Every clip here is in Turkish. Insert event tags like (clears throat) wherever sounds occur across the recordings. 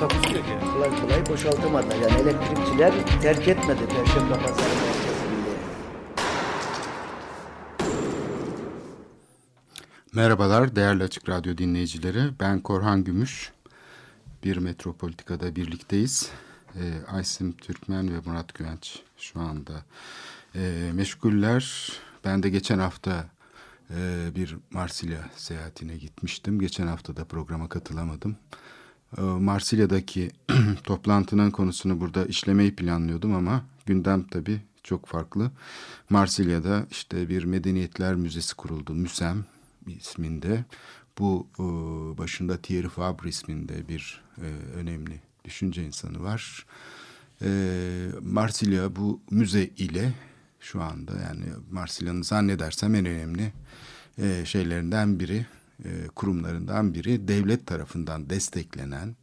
Takusu yok yani. Kolay kolay boşaltamadılar. Yani elektrikçiler terk etmedi Perşembe Pazarı merkezinde. Merhabalar değerli Açık Radyo dinleyicileri. Ben Korhan Gümüş. Bir Metropolitika'da birlikteyiz. Ee, Aysim Türkmen ve Murat Güvenç şu anda ee, meşguller. Ben de geçen hafta e, bir Marsilya seyahatine gitmiştim. Geçen hafta da programa katılamadım. Ee, Marsilya'daki (clears throat) toplantının konusunu burada işlemeyi planlıyordum ama gündem tabii çok farklı. Marsilya'da işte bir medeniyetler müzesi kuruldu. MÜSEM isminde. Bu e, başında Thierry Fabre isminde bir e, önemli düşünce insanı var. E, Marsilya bu müze ile şu anda yani Marsilya'nın zannedersem en önemli şeylerinden biri, e, kurumlarından biri devlet tarafından desteklenen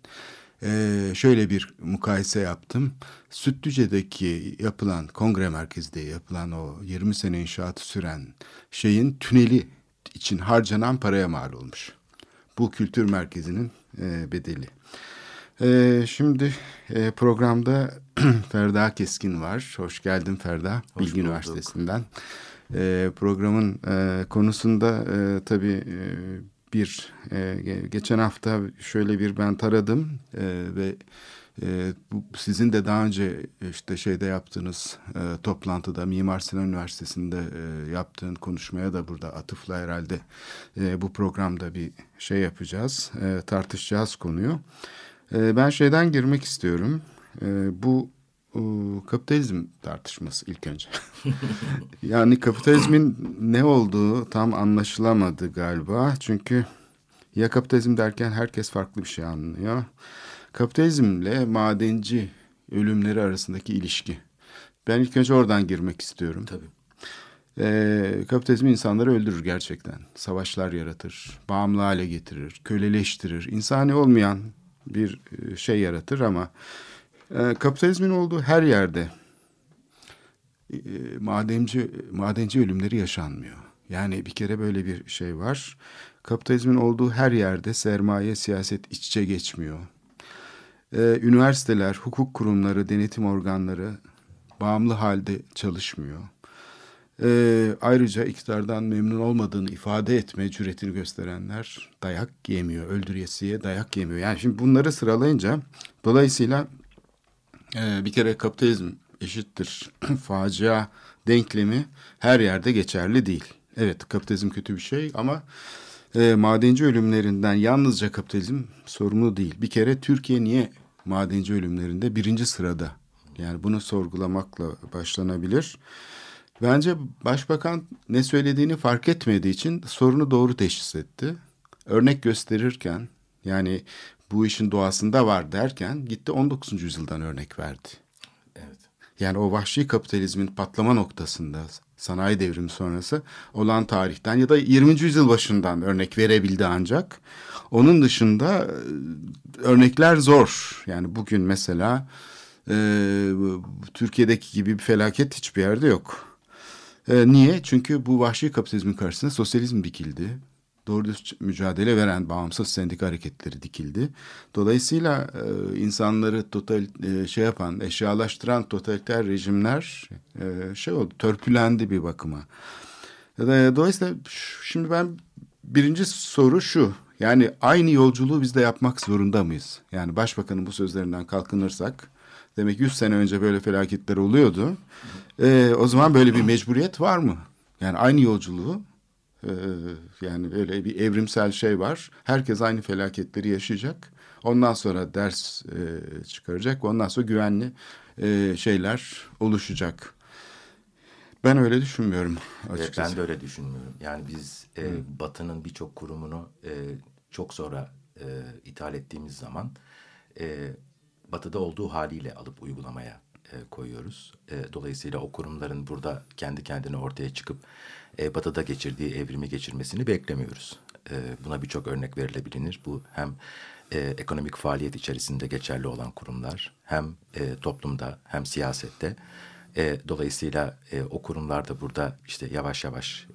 ee, şöyle bir mukayese yaptım. Sütlüce'deki yapılan kongre merkezinde yapılan o 20 sene inşaatı süren şeyin tüneli için harcanan paraya mal olmuş. Bu kültür merkezinin e, bedeli. E, şimdi e, programda (clears throat) Ferda Keskin var. Hoş geldin Ferda. Hoş Bilgi bulduk. Üniversitesi'nden. E, programın e, konusunda e, tabii e, bir e, ge- geçen hafta şöyle bir ben taradım e, ve e, bu, sizin de daha önce işte şeyde yaptığınız e, toplantıda Mimar Sinan Üniversitesi'nde e, yaptığın konuşmaya da burada atıfla herhalde e, bu programda bir şey yapacağız, e, tartışacağız konuyu. E, ben şeyden girmek istiyorum. E, bu kapitalizm tartışması ilk önce. (laughs) yani kapitalizmin ne olduğu tam anlaşılamadı galiba. Çünkü ya kapitalizm derken herkes farklı bir şey anlıyor. Kapitalizmle madenci ölümleri arasındaki ilişki. Ben ilk önce oradan girmek istiyorum. Tabii. Ee, kapitalizm insanları öldürür gerçekten. Savaşlar yaratır, bağımlı hale getirir, köleleştirir. İnsani olmayan bir e, şey yaratır ama e, kapitalizmin olduğu her yerde e, madenci madenci ölümleri yaşanmıyor. Yani bir kere böyle bir şey var. Kapitalizmin olduğu her yerde sermaye, siyaset iç içe geçmiyor. Ee, üniversiteler, hukuk kurumları, denetim organları bağımlı halde çalışmıyor. Ee, ayrıca iktidardan memnun olmadığını ifade etme cüretini gösterenler dayak yemiyor, öldüresiye dayak yemiyor. Yani şimdi bunları sıralayınca dolayısıyla e, bir kere kapitalizm eşittir (clears throat) facia denklemi her yerde geçerli değil. Evet kapitalizm kötü bir şey ama e, madenci ölümlerinden yalnızca kapitalizm sorumlu değil. Bir kere Türkiye niye madenci ölümlerinde birinci sırada? Yani bunu sorgulamakla başlanabilir. Bence başbakan ne söylediğini fark etmediği için sorunu doğru teşhis etti. Örnek gösterirken yani bu işin doğasında var derken gitti 19. yüzyıldan örnek verdi. Evet. Yani o vahşi kapitalizmin patlama noktasında sanayi devrimi sonrası olan tarihten ya da 20. yüzyıl başından örnek verebildi ancak. Onun dışında e, örnekler zor. Yani bugün mesela e, Türkiye'deki gibi bir felaket hiçbir yerde yok. E, niye? Çünkü bu vahşi kapitalizmin karşısında sosyalizm dikildi. Doğru mücadele veren bağımsız sendika hareketleri dikildi. Dolayısıyla e, insanları total e, şey yapan, eşyalaştıran totaliter rejimler e, şey oldu, törpülendi bir bakıma. Dolayısıyla şimdi ben birinci soru şu. Yani aynı yolculuğu biz de yapmak zorunda mıyız? Yani başbakanın bu sözlerinden kalkınırsak demek 100 sene önce böyle felaketler oluyordu. E, o zaman böyle bir mecburiyet var mı? Yani aynı yolculuğu ee, yani öyle bir evrimsel şey var. Herkes aynı felaketleri yaşayacak. Ondan sonra ders e, çıkaracak. Ondan sonra güvenli e, şeyler oluşacak. Ben öyle düşünmüyorum Evet, açıkçası. ben de öyle düşünmüyorum. Yani biz e, Batı'nın birçok kurumunu e, çok sonra e, ithal ettiğimiz zaman e, batıda olduğu haliyle alıp uygulamaya e, koyuyoruz. E, dolayısıyla o kurumların burada kendi kendine ortaya çıkıp e, batıda geçirdiği evrimi geçirmesini beklemiyoruz. E, buna birçok örnek verilebilir. Bu hem ekonomik faaliyet içerisinde geçerli olan kurumlar hem toplumda hem siyasette. Dolayısıyla o kurumlar da burada işte yavaş yavaş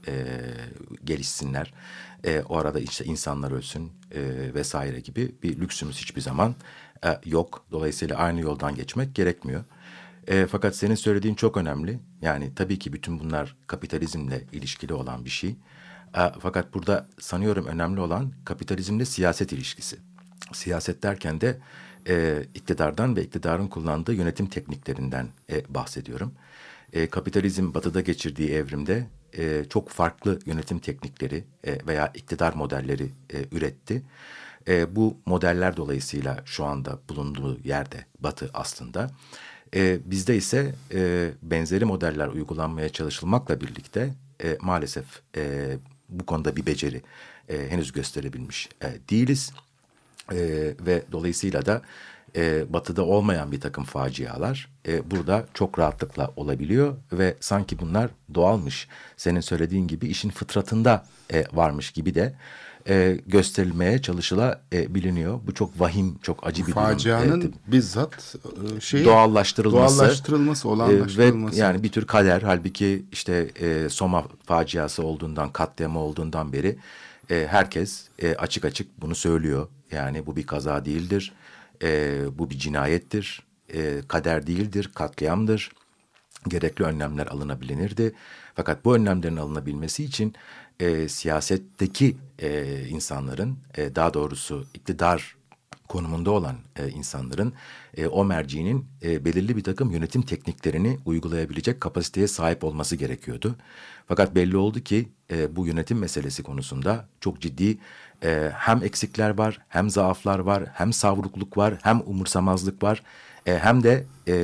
gelişsinler. O arada işte insanlar ölsün vesaire gibi bir lüksümüz hiçbir zaman yok. Dolayısıyla aynı yoldan geçmek gerekmiyor. E, fakat senin söylediğin çok önemli. Yani tabii ki bütün bunlar kapitalizmle ilişkili olan bir şey. E, fakat burada sanıyorum önemli olan kapitalizmle siyaset ilişkisi. Siyaset derken de e, iktidardan ve iktidarın kullandığı yönetim tekniklerinden e, bahsediyorum. E, kapitalizm batıda geçirdiği evrimde e, çok farklı yönetim teknikleri e, veya iktidar modelleri e, üretti. E, bu modeller dolayısıyla şu anda bulunduğu yerde batı aslında. E, bizde ise e, benzeri modeller uygulanmaya çalışılmakla birlikte e, maalesef e, bu konuda bir beceri e, henüz gösterebilmiş e, değiliz. E, ve dolayısıyla da e, batıda olmayan bir takım facialar e, burada çok rahatlıkla olabiliyor ve sanki bunlar doğalmış. Senin söylediğin gibi işin fıtratında e, varmış gibi de e, gösterilmeye çalışılabiliyor. Bu çok vahim, çok acı bir Facianın durum. E, bizzat e, şey doğallaştırılması, doğallaştırılması, e, olanlaştırılması. ve yani bir tür kader. Halbuki işte e, Soma faciası olduğundan, katliamı olduğundan beri e, herkes e, açık açık bunu söylüyor. Yani bu bir kaza değildir, e, bu bir cinayettir, e, kader değildir, katliamdır. Gerekli önlemler alınabilirdi. Fakat bu önlemlerin alınabilmesi için e, siyasetteki e, insanların, e, daha doğrusu iktidar konumunda olan e, insanların e, o merciğinin e, belirli bir takım yönetim tekniklerini uygulayabilecek kapasiteye sahip olması gerekiyordu. Fakat belli oldu ki e, bu yönetim meselesi konusunda çok ciddi e, hem eksikler var, hem zaaflar var, hem savrukluk var, hem umursamazlık var, e, hem de e,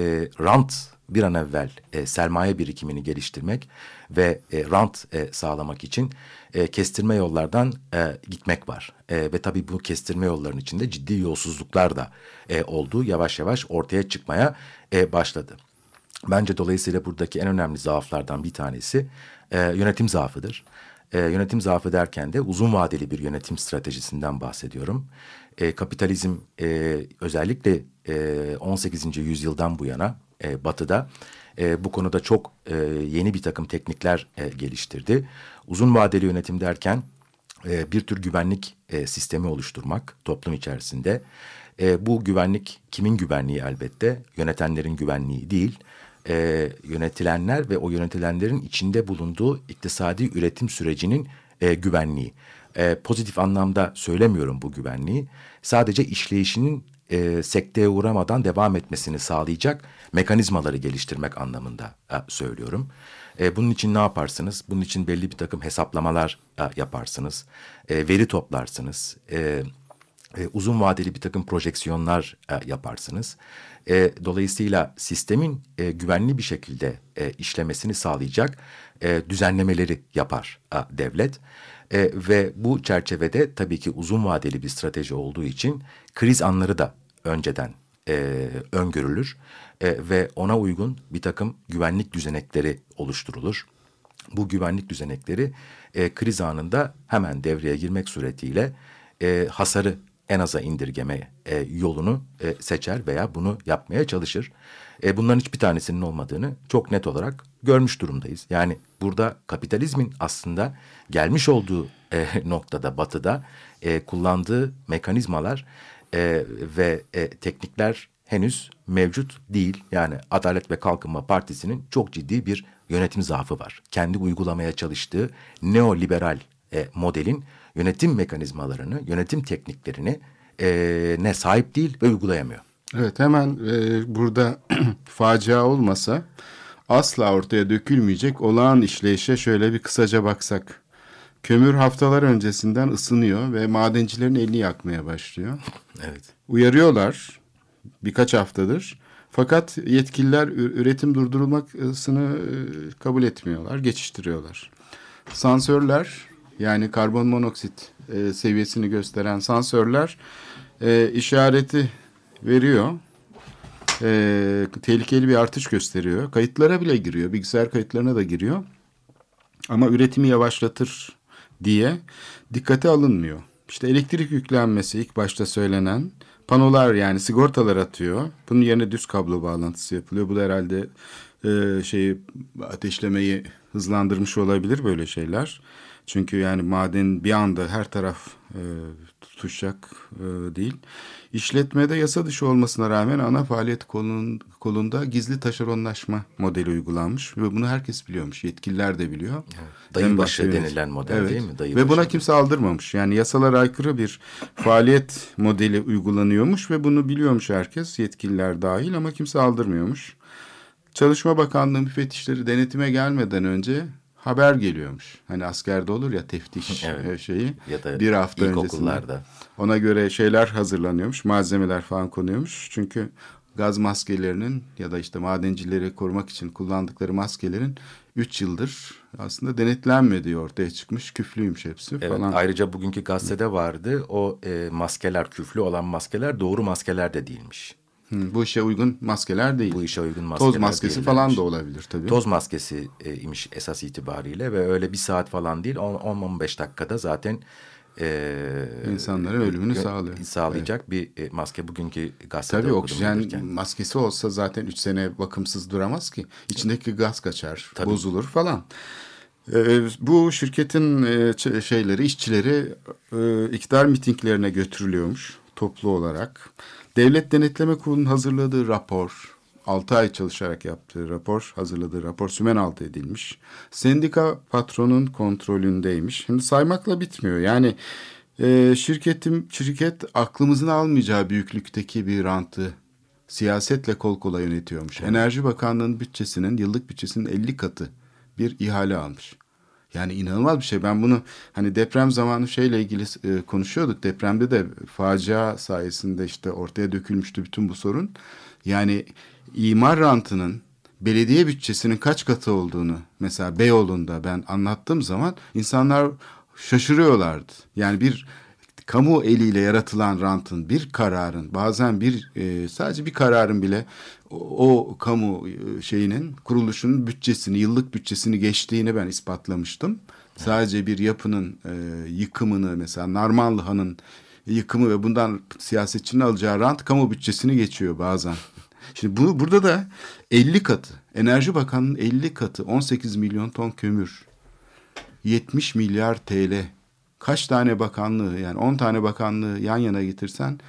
rant bir an evvel e, sermaye birikimini geliştirmek ve e, rant e, sağlamak için e, kestirme yollardan e, gitmek var. E, ve tabii bu kestirme yollarının içinde ciddi yolsuzluklar da e, olduğu yavaş yavaş ortaya çıkmaya e, başladı. Bence dolayısıyla buradaki en önemli zaaflardan bir tanesi e, yönetim zaafıdır. E, yönetim zaafı derken de uzun vadeli bir yönetim stratejisinden bahsediyorum. E, kapitalizm e, özellikle e, 18. yüzyıldan bu yana e, Batı'da e, bu konuda çok e, yeni bir takım teknikler e, geliştirdi. Uzun vadeli yönetim derken e, bir tür güvenlik e, sistemi oluşturmak toplum içerisinde. E, bu güvenlik kimin güvenliği elbette? Yönetenlerin güvenliği değil. E, yönetilenler ve o yönetilenlerin içinde bulunduğu iktisadi üretim sürecinin e, güvenliği. E, pozitif anlamda söylemiyorum bu güvenliği. Sadece işleyişinin e, sekteye uğramadan devam etmesini sağlayacak mekanizmaları geliştirmek anlamında e, söylüyorum. E, bunun için ne yaparsınız? Bunun için belli bir takım hesaplamalar e, yaparsınız. E, veri toplarsınız. E, e, uzun vadeli bir takım projeksiyonlar e, yaparsınız. E, dolayısıyla sistemin e, güvenli bir şekilde e, işlemesini sağlayacak e, düzenlemeleri yapar e, devlet. E, ve bu çerçevede tabii ki uzun vadeli bir strateji olduğu için kriz anları da önceden e, öngörülür e, ve ona uygun bir takım güvenlik düzenekleri oluşturulur. Bu güvenlik düzenekleri e, kriz anında hemen devreye girmek suretiyle e, hasarı en aza indirgeme e, yolunu e, seçer veya bunu yapmaya çalışır. E, bunların hiçbir tanesinin olmadığını çok net olarak görmüş durumdayız. Yani burada kapitalizmin aslında gelmiş olduğu e, noktada batıda e, kullandığı mekanizmalar e, ve e, teknikler henüz mevcut değil. Yani Adalet ve Kalkınma Partisi'nin çok ciddi bir yönetim zaafı var. Kendi uygulamaya çalıştığı neoliberal e, modelin yönetim mekanizmalarını, yönetim tekniklerini e, ne sahip değil ve uygulayamıyor. Evet hemen e, burada (clears throat) facia olmasa asla ortaya dökülmeyecek olağan işleyişe şöyle bir kısaca baksak. Kömür haftalar öncesinden ısınıyor ve madencilerin elini yakmaya başlıyor. Evet. Uyarıyorlar birkaç haftadır. Fakat yetkililer üretim durdurulmasını e, kabul etmiyorlar, geçiştiriyorlar. Sansörler yani karbon monoksit e, seviyesini gösteren sansörler e, işareti veriyor. tehlikeli bir artış gösteriyor. Kayıtlara bile giriyor. Bilgisayar kayıtlarına da giriyor. Ama üretimi yavaşlatır diye dikkate alınmıyor. İşte elektrik yüklenmesi ilk başta söylenen panolar yani sigortalar atıyor. Bunun yerine düz kablo bağlantısı yapılıyor. Bu da herhalde e, şeyi ateşlemeyi hızlandırmış olabilir böyle şeyler. Çünkü yani maden bir anda her taraf e, tutuşacak e, değil. İşletmede yasa dışı olmasına rağmen ana faaliyet kolun, kolunda gizli taşeronlaşma modeli uygulanmış ve bunu herkes biliyormuş. Yetkililer de biliyor. Dayı En başı denilen model değil mi? Dayı ve buna başı. kimse aldırmamış. Yani yasalara aykırı bir faaliyet modeli uygulanıyormuş ve bunu biliyormuş herkes, yetkililer dahil ama kimse aldırmıyormuş. Çalışma Bakanlığı müfettişleri denetime gelmeden önce haber geliyormuş. Hani askerde olur ya teftiş (laughs) Evet. e, şeyi. Ya da bir hafta ilkokullarda. Ona göre şeyler hazırlanıyormuş, malzemeler falan konuyormuş. Çünkü gaz maskelerinin ya da işte madencileri korumak için kullandıkları maskelerin 3 yıldır aslında denetlenmediği ortaya çıkmış. Küflüymüş hepsi Evet, falan. ayrıca bugünkü gazetede vardı. O e, maskeler, küflü olan maskeler doğru maskeler de değilmiş. Hı, bu işe uygun maskeler değil. Bu işe uygun maskeler Toz maskesi değillermiş. falan da olabilir tabii. Toz maskesi e, imiş esas itibariyle ve öyle bir saat falan değil 10-15 dakikada zaten e, İnsanların ölümünü sağlıyor. Sağlayacak bir e, maske bugünkü gazetede Tabii oksijen gelirken. maskesi olsa zaten 3 sene bakımsız duramaz ki. İçindeki gaz kaçar, Tabii. bozulur falan. Ee, bu şirketin e, şeyleri, işçileri e, iktidar mitinglerine götürülüyormuş toplu olarak. Devlet Denetleme Kurulu'nun hazırladığı rapor, 6 ay çalışarak yaptığı rapor, hazırladığı rapor sümen altı edilmiş. Sendika patronun kontrolündeymiş. Şimdi saymakla bitmiyor. Yani e, şirketim, şirket aklımızın almayacağı büyüklükteki bir rantı siyasetle kol kola yönetiyormuş. Enerji Bakanlığı'nın bütçesinin, yıllık bütçesinin 50 katı bir ihale almış. Yani inanılmaz bir şey. Ben bunu hani deprem zamanı şeyle ilgili e, konuşuyorduk. Depremde de facia sayesinde işte ortaya dökülmüştü bütün bu sorun. Yani imar rantının belediye bütçesinin kaç katı olduğunu mesela Beyoğlu'nda ben anlattığım zaman insanlar şaşırıyorlardı. Yani bir kamu eliyle yaratılan rantın bir kararın bazen bir e, sadece bir kararın bile o, kamu e, şeyinin kuruluşunun bütçesini yıllık bütçesini geçtiğini ben ispatlamıştım. Sadece bir yapının e, yıkımını mesela Narmanlı Han'ın yıkımı ve bundan siyasetçinin alacağı rant kamu bütçesini geçiyor bazen. Şimdi bunu burada da 50 katı Enerji Bakanı'nın 50 katı 18 milyon ton kömür 70 milyar TL kaç tane bakanlığı yani 10 tane bakanlığı yan yana getirsen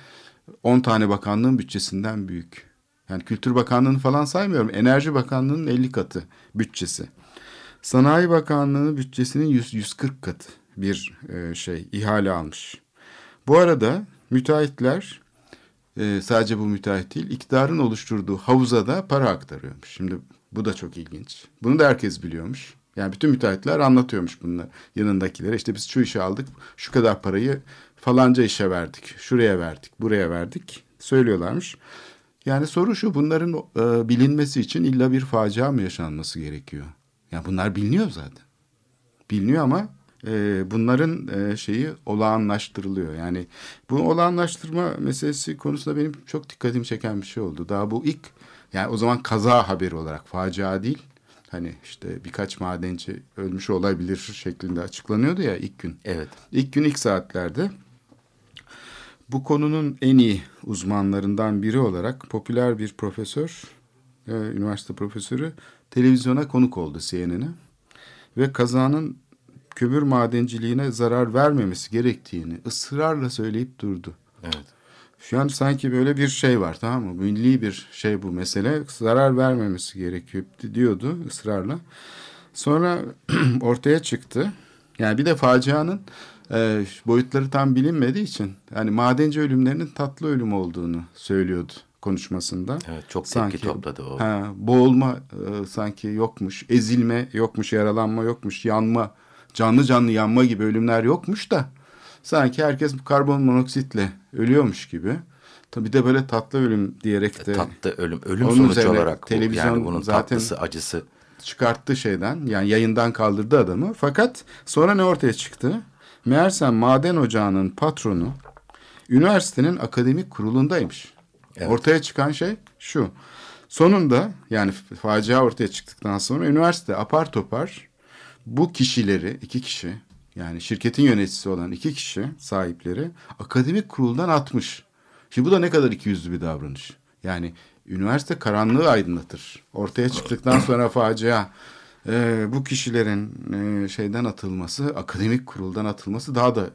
10 tane bakanlığın bütçesinden büyük. Yani Kültür Bakanlığı'nı falan saymıyorum. Enerji Bakanlığı'nın 50 katı bütçesi. Sanayi Bakanlığı'nın bütçesinin 100, 140 katı bir e, şey ihale almış. Bu arada müteahhitler e, sadece bu müteahhit değil iktidarın oluşturduğu havuza da para aktarıyormuş. Şimdi bu da çok ilginç. Bunu da herkes biliyormuş. Yani bütün müteahhitler anlatıyormuş bunları yanındakilere. İşte biz şu işi aldık, şu kadar parayı falanca işe verdik, şuraya verdik, buraya verdik söylüyorlarmış. Yani soru şu bunların e, bilinmesi için illa bir facia mı yaşanması gerekiyor? Yani bunlar biliniyor zaten. Biliniyor ama e, bunların e, şeyi olağanlaştırılıyor. Yani bu olağanlaştırma meselesi konusunda benim çok dikkatimi çeken bir şey oldu. Daha bu ilk yani o zaman kaza haberi olarak facia değil. Hani işte birkaç madenci ölmüş olabilir şeklinde açıklanıyordu ya ilk gün. Evet. İlk gün ilk saatlerde bu konunun en iyi uzmanlarından biri olarak popüler bir profesör, e, üniversite profesörü televizyona konuk oldu CNN'e ve kazanın kömür madenciliğine zarar vermemesi gerektiğini ısrarla söyleyip durdu. Evet. Şu an sanki böyle bir şey var tamam mı? Milli bir şey bu mesele. Zarar vermemesi gerekiyor diyordu ısrarla. Sonra (clears throat) ortaya çıktı. Yani bir de facianın e, boyutları tam bilinmediği için yani madenci ölümlerinin tatlı ölüm olduğunu söylüyordu konuşmasında. Evet, çok tepki topladı o. Ha, boğulma e, sanki yokmuş, ezilme yokmuş, yaralanma yokmuş, yanma, canlı canlı yanma gibi ölümler yokmuş da sanki herkes karbon monoksitle ölüyormuş gibi. Tabii de böyle tatlı ölüm diyerek de Tatlı ölüm, ölüm Onun sonucu olarak televizyon yani bunun zaten- tatlısı, acısı. çıkarttı şeyden yani yayından kaldırdı adamı. Fakat sonra ne ortaya çıktı? Meğersem maden ocağının patronu üniversitenin akademik kurulundaymış. Evet. Ortaya çıkan şey şu. Sonunda yani facia ortaya çıktıktan sonra üniversite apar topar bu kişileri iki kişi yani şirketin yöneticisi olan iki kişi sahipleri akademik kuruldan atmış. Şimdi bu da ne kadar ikiyüzlü bir davranış. Yani üniversite karanlığı aydınlatır. Ortaya çıktıktan (clears throat) sonra facia e, bu kişilerin e, şeyden atılması, akademik kuruldan atılması daha da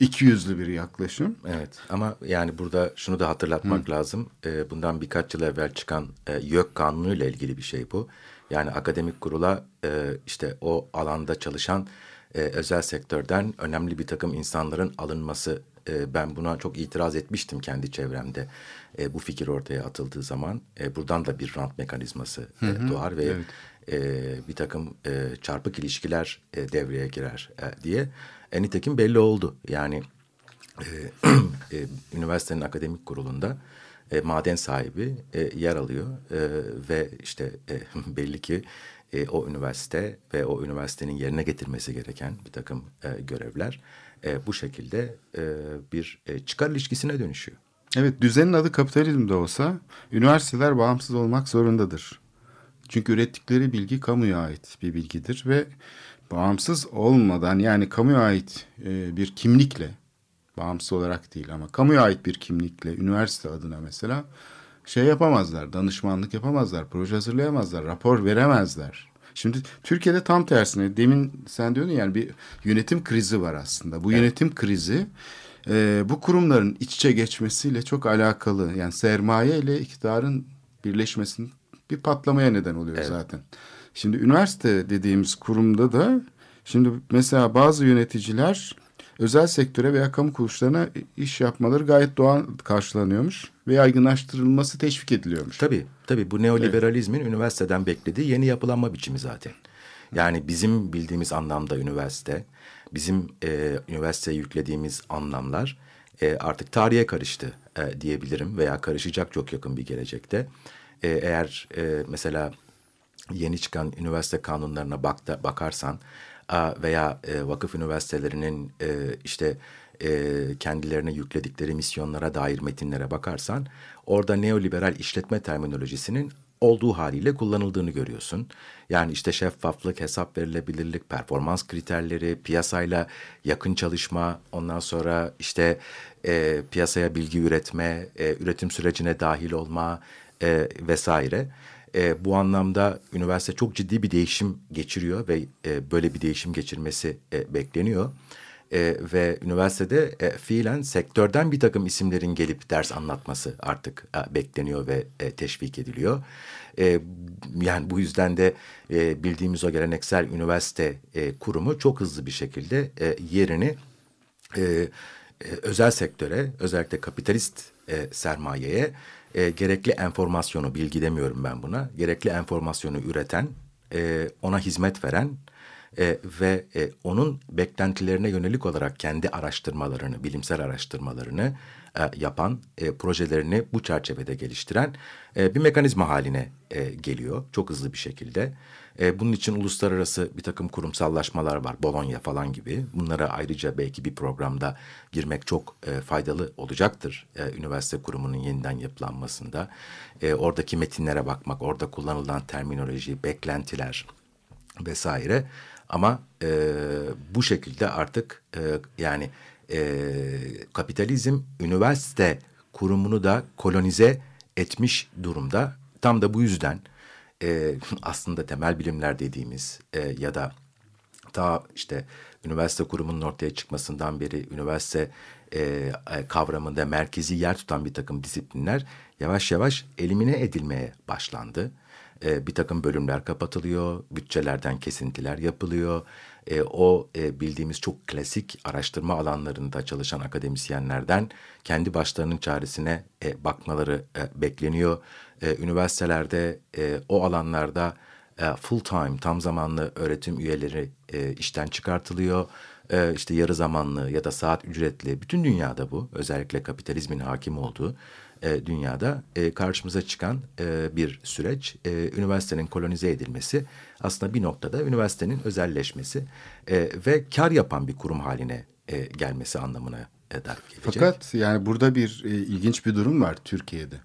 iki yüzlü bir yaklaşım. Evet ama yani burada şunu da hatırlatmak lazım. Ee, bundan birkaç yıl evvel çıkan e, YÖK kanunu ile ilgili bir şey bu. Yani akademik kurula e, işte o alanda çalışan e, özel sektörden önemli bir takım insanların alınması. E, ben buna çok itiraz etmiştim kendi çevremde. E, bu fikir ortaya atıldığı zaman e, buradan da bir rant mekanizması e, doğar ve e, bir takım e, çarpık ilişkiler e, devreye girer e, diye. E, nitekim belli oldu. Yani e, (clears throat) e, üniversitenin akademik kurulunda e, maden sahibi e, yer alıyor e, ve işte e, (laughs) belli ki e, o üniversite ve o üniversitenin yerine getirmesi gereken bir takım e, görevler e, bu şekilde e, bir e, çıkar ilişkisine dönüşüyor. Evet düzenin adı kapitalizm de olsa üniversiteler bağımsız olmak zorundadır. Çünkü ürettikleri bilgi kamuya ait bir bilgidir ve bağımsız olmadan yani kamuya ait e, bir kimlikle bağımsız olarak değil ama kamuya ait bir kimlikle üniversite adına mesela şey yapamazlar, danışmanlık yapamazlar, proje hazırlayamazlar, rapor veremezler. Şimdi Türkiye'de tam tersine demin sen diyordun yani bir yönetim krizi var aslında. Bu yönetim krizi e, bu kurumların iç içe geçmesiyle çok alakalı. Yani sermaye ile iktidarın birleşmesinin bir patlamaya neden oluyor Evet. zaten. Şimdi üniversite dediğimiz kurumda da şimdi mesela bazı yöneticiler özel sektöre veya kamu kuruluşlarına iş yapmaları gayet doğal karşılanıyormuş ve yaygınlaştırılması teşvik ediliyormuş. Tabii tabii bu neoliberalizmin üniversiteden beklediği yeni yapılanma biçimi zaten. Yani bizim bildiğimiz anlamda üniversite, bizim e, üniversiteye yüklediğimiz anlamlar e, artık tarihe karıştı e, diyebilirim veya karışacak çok yakın bir gelecekte. E, eğer e, mesela yeni çıkan üniversite kanunlarına bak bakarsan a, veya e, vakıf üniversitelerinin e, işte e, kendilerine yükledikleri misyonlara dair metinlere bakarsan orada neoliberal işletme terminolojisinin olduğu haliyle kullanıldığını görüyorsun. Yani işte şeffaflık, hesap verilebilirlik, performans kriterleri, piyasayla yakın çalışma, ondan sonra işte e, piyasaya bilgi üretme, e, üretim sürecine dahil olma e, vesaire. E, bu anlamda üniversite çok ciddi bir değişim geçiriyor ve e, böyle bir değişim geçirmesi e, bekleniyor. E, ve üniversitede e, fiilen sektörden bir takım isimlerin gelip ders anlatması artık e, bekleniyor ve e, teşvik ediliyor. E, yani bu yüzden de e, bildiğimiz o geleneksel üniversite e, kurumu çok hızlı bir şekilde e, yerini e, e, özel sektöre özellikle kapitalist e, sermayeye e, gerekli enformasyonu bilgi demiyorum ben buna gerekli enformasyonu üreten e, ona hizmet veren e, ve e, onun beklentilerine yönelik olarak kendi araştırmalarını bilimsel araştırmalarını e, yapan e, projelerini bu çerçevede geliştiren e, bir mekanizma haline e, geliyor çok hızlı bir şekilde. E, bunun için uluslararası bir takım kurumsallaşmalar var. Bologna falan gibi. Bunlara ayrıca belki bir programda girmek çok e, faydalı olacaktır. E, üniversite kurumunun yeniden yapılanmasında. E, oradaki metinlere bakmak, orada kullanılan terminoloji, beklentiler vesaire. Ama e, bu şekilde artık e, yani e, kapitalizm üniversite kurumunu da kolonize etmiş durumda. Tam da bu yüzden e, (laughs) aslında temel bilimler dediğimiz e, ya da ta işte üniversite kurumunun ortaya çıkmasından beri üniversite e, e, kavramında merkezi yer tutan bir takım disiplinler yavaş yavaş elimine edilmeye başlandı. E, bir takım bölümler kapatılıyor, bütçelerden kesintiler yapılıyor. E, o e, bildiğimiz çok klasik araştırma alanlarında çalışan akademisyenlerden kendi başlarının çaresine e, bakmaları e, bekleniyor. E, üniversitelerde e, o alanlarda e, full time tam zamanlı öğretim üyeleri e, işten çıkartılıyor. E, işte yarı zamanlı ya da saat ücretli bütün dünyada bu özellikle kapitalizmin hakim olduğu e, dünyada e, karşımıza çıkan e, bir süreç. E, üniversitenin kolonize edilmesi aslında bir noktada üniversitenin özelleşmesi e, ve kar yapan bir kurum haline e, gelmesi anlamına e, da gelecek. Fakat yani burada bir e, ilginç bir durum var Türkiye'de.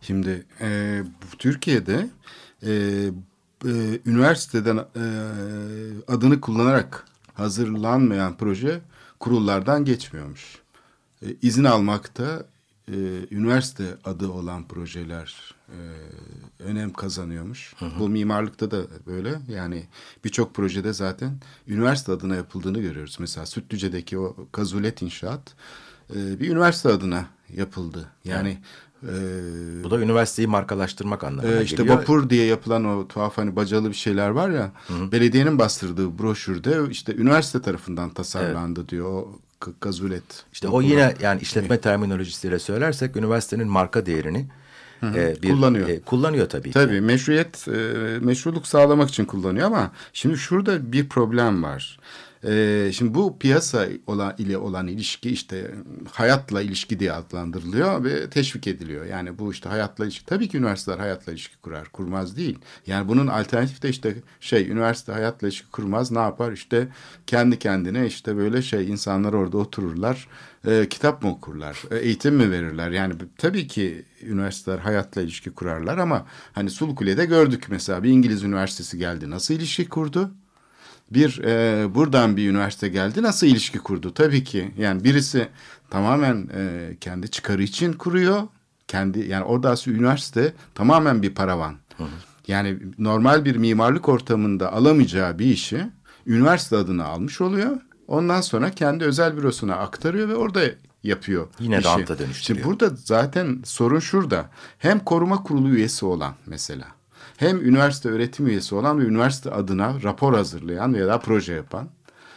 Şimdi e, Türkiye'de e, e, üniversiteden e, adını kullanarak hazırlanmayan proje kurullardan geçmiyormuş. E, izin almakta e, üniversite adı olan projeler e, önem kazanıyormuş. Bu mimarlıkta da böyle. Yani birçok projede zaten üniversite adına yapıldığını görüyoruz. Mesela Sütlüce'deki o kazulet inşaat e, bir üniversite adına yapıldı. Yani e, Bu da üniversiteyi markalaştırmak anlamına ee, işte geliyor. vapur diye yapılan o tuhaf hani bacalı bir şeyler var ya. Belediyenin bastırdığı broşürde işte üniversite tarafından tasarlandı diyor o k- gazulet. İşte o yine yani işletme terminolojisiyle söylersek üniversitenin marka değerini e, bir, Kullanıyor. e, kullanıyor tabii ki. Tabii meşruiyet, e, meşruluk sağlamak için kullanıyor ama şimdi şurada bir problem var. E, şimdi bu piyasa olan, ile olan ilişki işte hayatla ilişki diye adlandırılıyor ve teşvik ediliyor. Yani bu işte hayatla ilişki. Tabii ki üniversiteler hayatla ilişki kurar, kurmaz değil. Yani bunun alternatifi de işte şey üniversite hayatla ilişki kurmaz ne yapar? İşte kendi kendine işte böyle şey insanlar orada otururlar, e, kitap mı okurlar, e, eğitim mi verirler? Yani tabii ki üniversiteler hayatla ilişki kurarlar ama hani Sulukule'de gördük mesela bir İngiliz üniversitesi geldi nasıl ilişki kurdu? Bir e, buradan bir üniversite geldi nasıl ilişki kurdu? Tabii ki yani birisi tamamen e, kendi çıkarı için kuruyor. Kendi yani orada aslında üniversite tamamen bir paravan. Yani normal bir mimarlık ortamında alamayacağı bir işi üniversite adını almış oluyor. Ondan sonra kendi özel bürosuna aktarıyor ve orada yapıyor. Yine işi. ranta dönüştürüyor. Şimdi burada zaten sorun şurada. Hem koruma kurulu üyesi olan mesela hem üniversite öğretim üyesi olan ve üniversite adına rapor hazırlayan veya proje yapan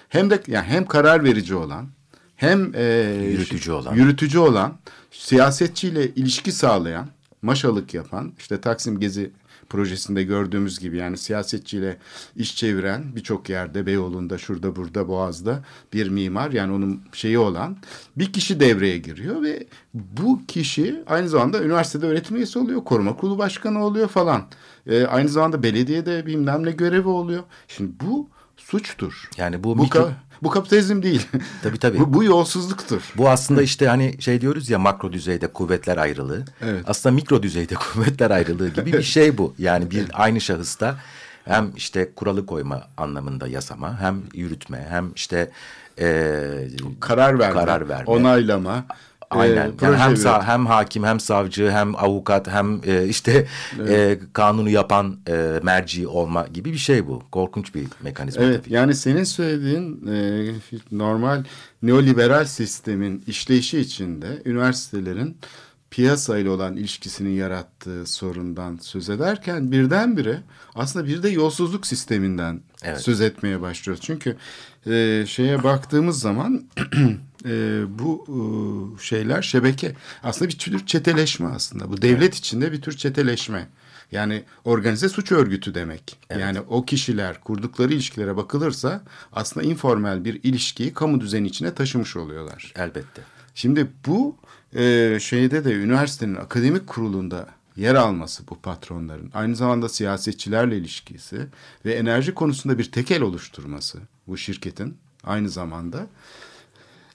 hem de yani hem karar verici olan hem e, Yürütücü olan. yürütücü olan siyasetçiyle ilişki sağlayan maşalık yapan işte Taksim Gezi projesinde gördüğümüz gibi yani siyasetçiyle iş çeviren birçok yerde Beyoğlu'nda şurada burada Boğaz'da bir mimar yani onun şeyi olan bir kişi devreye giriyor ve bu kişi aynı zamanda üniversitede öğretim üyesi oluyor koruma kurulu başkanı oluyor falan Ee, aynı zamanda belediyede bilmem ne görevi oluyor şimdi bu suçtur Yani bu bu, mikro- ka- bu kapitalizm değil Tabii, tabii. bu, bu yolsuzluktur Bu aslında işte hani şey diyoruz ya makro düzeyde kuvvetler ayrılığı. Evet. Aslında mikro düzeyde (laughs) kuvvetler ayrılığı gibi bir şey bu. Yani bir aynı şahısta hem işte kuralı koyma anlamında yasama, hem yürütme, hem işte e, karar verme, karar verme. onaylama, Aynen. e, Yani hem üretimi. sa- hem hakim hem savcı hem avukat hem e, işte e, kanunu yapan e, merci olma gibi bir şey bu. Korkunç bir mekanizma Evet tabii. yani senin söylediğin e, normal neoliberal sistemin işleyişi içinde üniversitelerin piyasayla olan ilişkisinin yarattığı sorundan söz ederken birdenbire aslında bir de yolsuzluk sisteminden Evet. söz etmeye başlıyoruz. Çünkü e, şeye baktığımız zaman (clears throat) e, bu e, şeyler şebeke aslında bir tür çeteleşme aslında. Bu devlet içinde bir tür çeteleşme. Yani organize suç örgütü demek. Yani o kişiler kurdukları ilişkilere bakılırsa aslında informal bir ilişkiyi kamu düzeni içine taşımış oluyorlar. Elbette. Şimdi bu e, şeyde de üniversitenin akademik kurulunda yer alması bu patronların aynı zamanda siyasetçilerle ilişkisi ve enerji konusunda bir tekel oluşturması bu şirketin aynı zamanda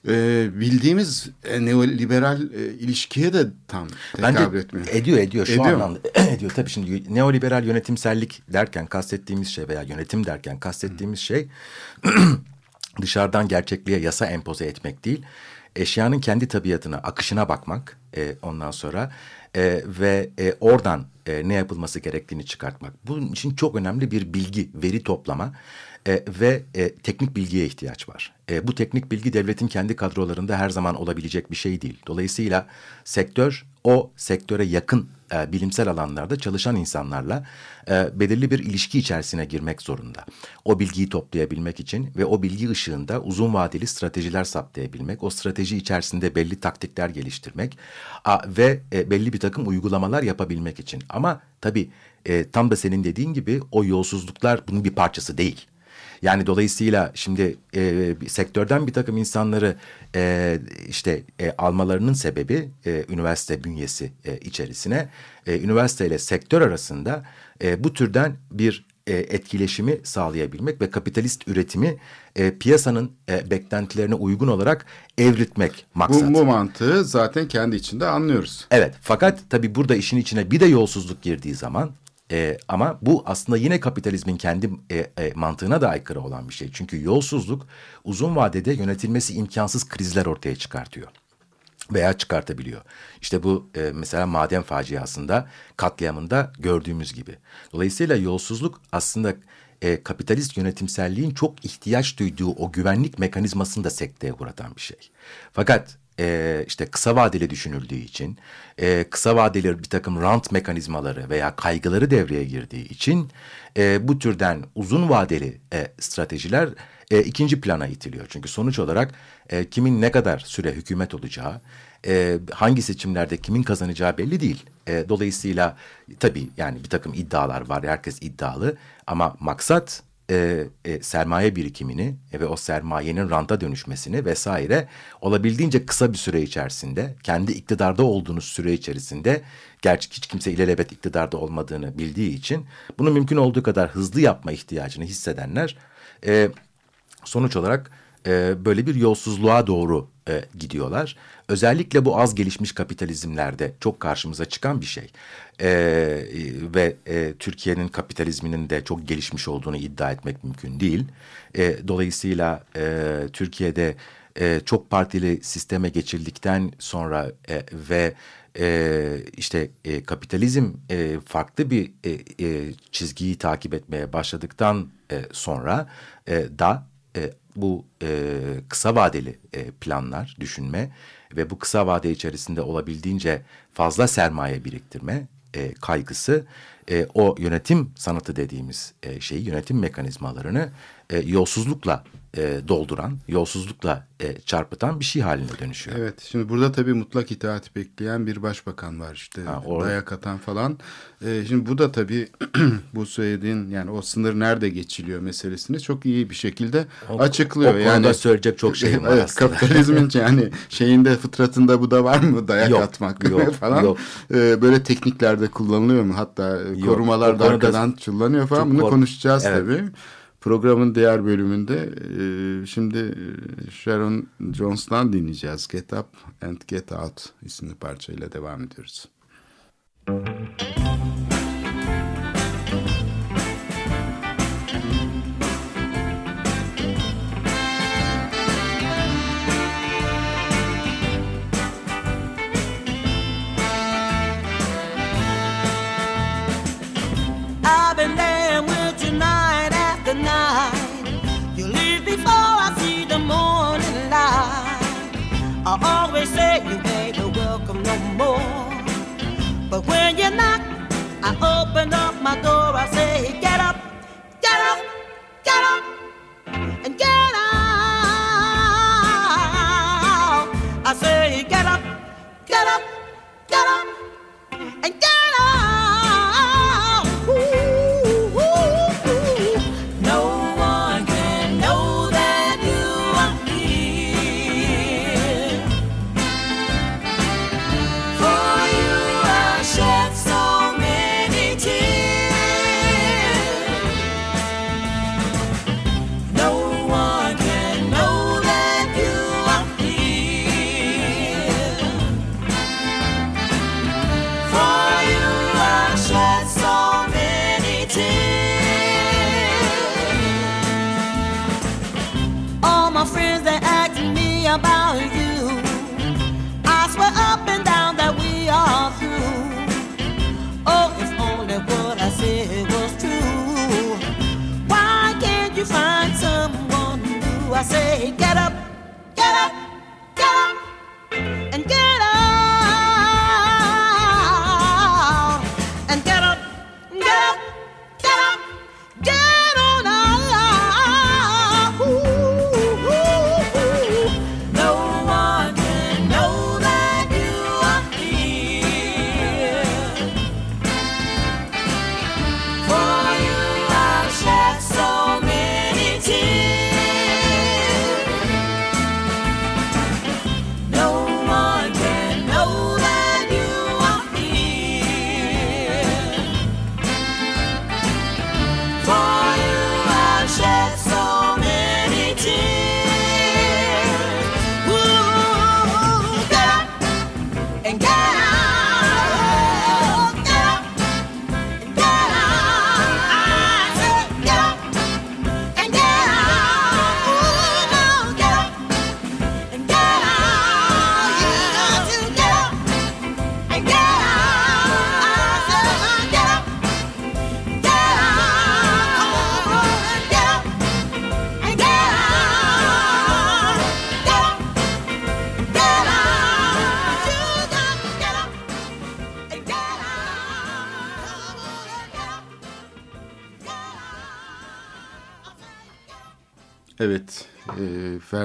e, bildiğimiz e, neoliberal e, ilişkiye de tam Bence tekabül etmiyor. ediyor ediyor şu Ediyor anlamda. (clears throat) Ediyor. Tabii şimdi neoliberal yönetimsellik derken kastettiğimiz şey veya yönetim derken kastettiğimiz şey (clears throat) dışarıdan gerçekliğe yasa empoze etmek değil eşyanın kendi tabiatına akışına bakmak e, ondan sonra e, ve e, oradan e, ne yapılması gerektiğini çıkartmak. Bunun için çok önemli bir bilgi veri toplama e, ve e, teknik bilgiye ihtiyaç var. E, bu teknik bilgi devletin kendi kadrolarında her zaman olabilecek bir şey değil. Dolayısıyla sektör o sektöre yakın e, bilimsel alanlarda çalışan insanlarla e, belirli bir ilişki içerisine girmek zorunda. O bilgiyi toplayabilmek için ve o bilgi ışığında uzun vadeli stratejiler saptayabilmek, o strateji içerisinde belli taktikler geliştirmek a, ve e, belli bir takım uygulamalar yapabilmek için. Ama tabii e, tam da senin dediğin gibi o yolsuzluklar bunun bir parçası değil. Yani dolayısıyla şimdi e, sektörden bir takım insanları e, işte e, almalarının sebebi e, üniversite bünyesi e, içerisine e, üniversite ile sektör arasında e, bu türden bir e, etkileşimi sağlayabilmek ve kapitalist üretimi e, piyasanın e, beklentilerine uygun olarak evritmek maksat. Bu, bu mantığı zaten kendi içinde anlıyoruz. Evet fakat tabii burada işin içine bir de yolsuzluk girdiği zaman e, ama bu aslında yine kapitalizmin kendi e, e, mantığına da aykırı olan bir şey. Çünkü yolsuzluk uzun vadede yönetilmesi imkansız krizler ortaya çıkartıyor veya çıkartabiliyor. İşte bu e, mesela maden faciasında katliamında gördüğümüz gibi. Dolayısıyla yolsuzluk aslında e, kapitalist yönetimselliğin çok ihtiyaç duyduğu o güvenlik mekanizmasını da sekteye uğratan bir şey. Fakat e, işte kısa vadeli düşünüldüğü için e, kısa vadeli bir takım rant mekanizmaları veya kaygıları devreye girdiği için e, bu türden uzun vadeli e, stratejiler e, ikinci plana itiliyor. Çünkü sonuç olarak e, kimin ne kadar süre hükümet olacağı, e, hangi seçimlerde kimin kazanacağı belli değil. E, dolayısıyla tabii yani bir takım iddialar var, herkes iddialı ama maksat e, e, sermaye birikimini ve o sermayenin ranta dönüşmesini vesaire olabildiğince kısa bir süre içerisinde kendi iktidarda olduğunuz süre içerisinde gerçi hiç kimse ilelebet iktidarda olmadığını bildiği için bunu mümkün olduğu kadar hızlı yapma ihtiyacını hissedenler e, sonuç olarak e, böyle bir yolsuzluğa doğru e, gidiyorlar. Özellikle bu az gelişmiş kapitalizmlerde çok karşımıza çıkan bir şey. E, ve e, Türkiye'nin kapitalizminin de çok gelişmiş olduğunu iddia etmek mümkün değil. E, dolayısıyla e, Türkiye'de e, çok partili sisteme geçildikten sonra e, ve e, işte e, kapitalizm e, farklı bir e, e, çizgiyi takip etmeye başladıktan e, sonra e, da e, bu e, kısa vadeli e, planlar, düşünme ve bu kısa vade içerisinde olabildiğince fazla sermaye biriktirme e, kaygısı e, o yönetim sanatı dediğimiz e, şeyi, yönetim mekanizmalarını e, yolsuzlukla e, dolduran, yolsuzlukla e, çarpıtan bir şey haline dönüşüyor. Evet, şimdi burada tabii mutlak itaati bekleyen bir başbakan var işte Ha, or- dayak atan falan. E, şimdi bu da tabii (clears throat) bu söylediğin yani o sınır nerede geçiliyor meselesini çok iyi bir şekilde O- açıklıyor. o konuda yani söyleyecek çok (laughs) şeyim var evet, aslında. Kapitalizmin (laughs) yani şeyinde fıtratında bu da var mı dayak Yok, atmak yok, (laughs) falan. yok. E, böyle tekniklerde kullanılıyor mu? Hatta Yok, korumalar da arkadan çullanıyor falan. Bunu konuşacağız Evet. tabii. Programın diğer bölümünde e, şimdi e, Sharon Jones'tan dinleyeceğiz. Get Up and Get Out isimli parçayla devam ediyoruz. I've always say. you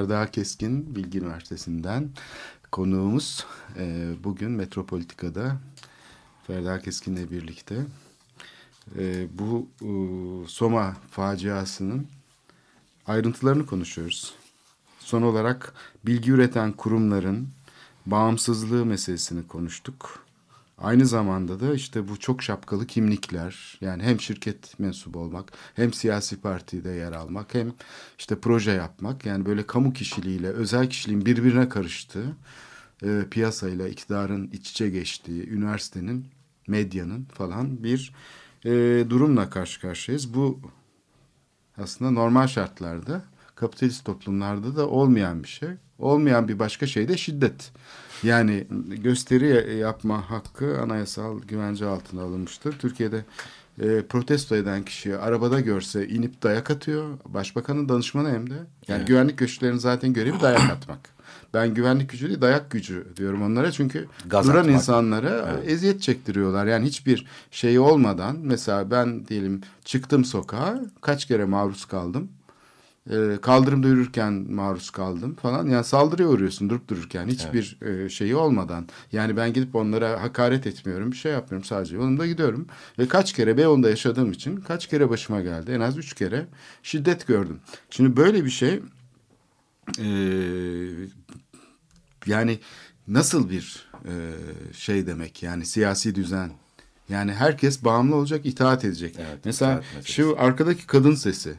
Ferda Keskin Bilgi Üniversitesi'nden konuğumuz e, bugün Metropolitika'da Ferda Keskin'le birlikte e, bu e, Soma faciasının ayrıntılarını konuşuyoruz. Son olarak bilgi üreten kurumların bağımsızlığı meselesini konuştuk. Aynı zamanda da işte bu çok şapkalı kimlikler yani hem şirket mensubu olmak hem siyasi partide yer almak hem işte proje yapmak yani böyle kamu kişiliğiyle özel kişiliğin birbirine karıştığı e, piyasayla iktidarın iç içe geçtiği üniversitenin medyanın falan bir e, durumla karşı karşıyayız. Bu aslında normal şartlarda kapitalist toplumlarda da olmayan bir şey. Olmayan bir başka şey de şiddet. Yani gösteri yapma hakkı anayasal güvence altına alınmıştır. Türkiye'de e, protesto eden kişiyi arabada görse inip dayak atıyor. Başbakanın danışmanı hem de. Yani Evet. güvenlik güçlerinin zaten görevi dayak atmak. Ben güvenlik gücü değil dayak gücü diyorum onlara. Çünkü Gaz duran atmak. insanlara eziyet çektiriyorlar. Yani hiçbir şey olmadan mesela ben diyelim çıktım sokağa kaç kere maruz kaldım. Ee, kaldırımda yürürken maruz kaldım falan. Yani saldırıya uğruyorsun durup dururken hiçbir e, şeyi olmadan. Yani ben gidip onlara hakaret etmiyorum. Bir şey yapmıyorum sadece yolumda gidiyorum. Ve kaç kere Beyoğlu'nda yaşadığım için kaç kere başıma geldi. En az üç kere şiddet gördüm. Şimdi böyle bir şey e, yani nasıl bir e, şey demek yani siyasi düzen. Yani herkes bağımlı olacak, itaat edecek. Evet, Mesela itaat şu arkadaki kadın sesi.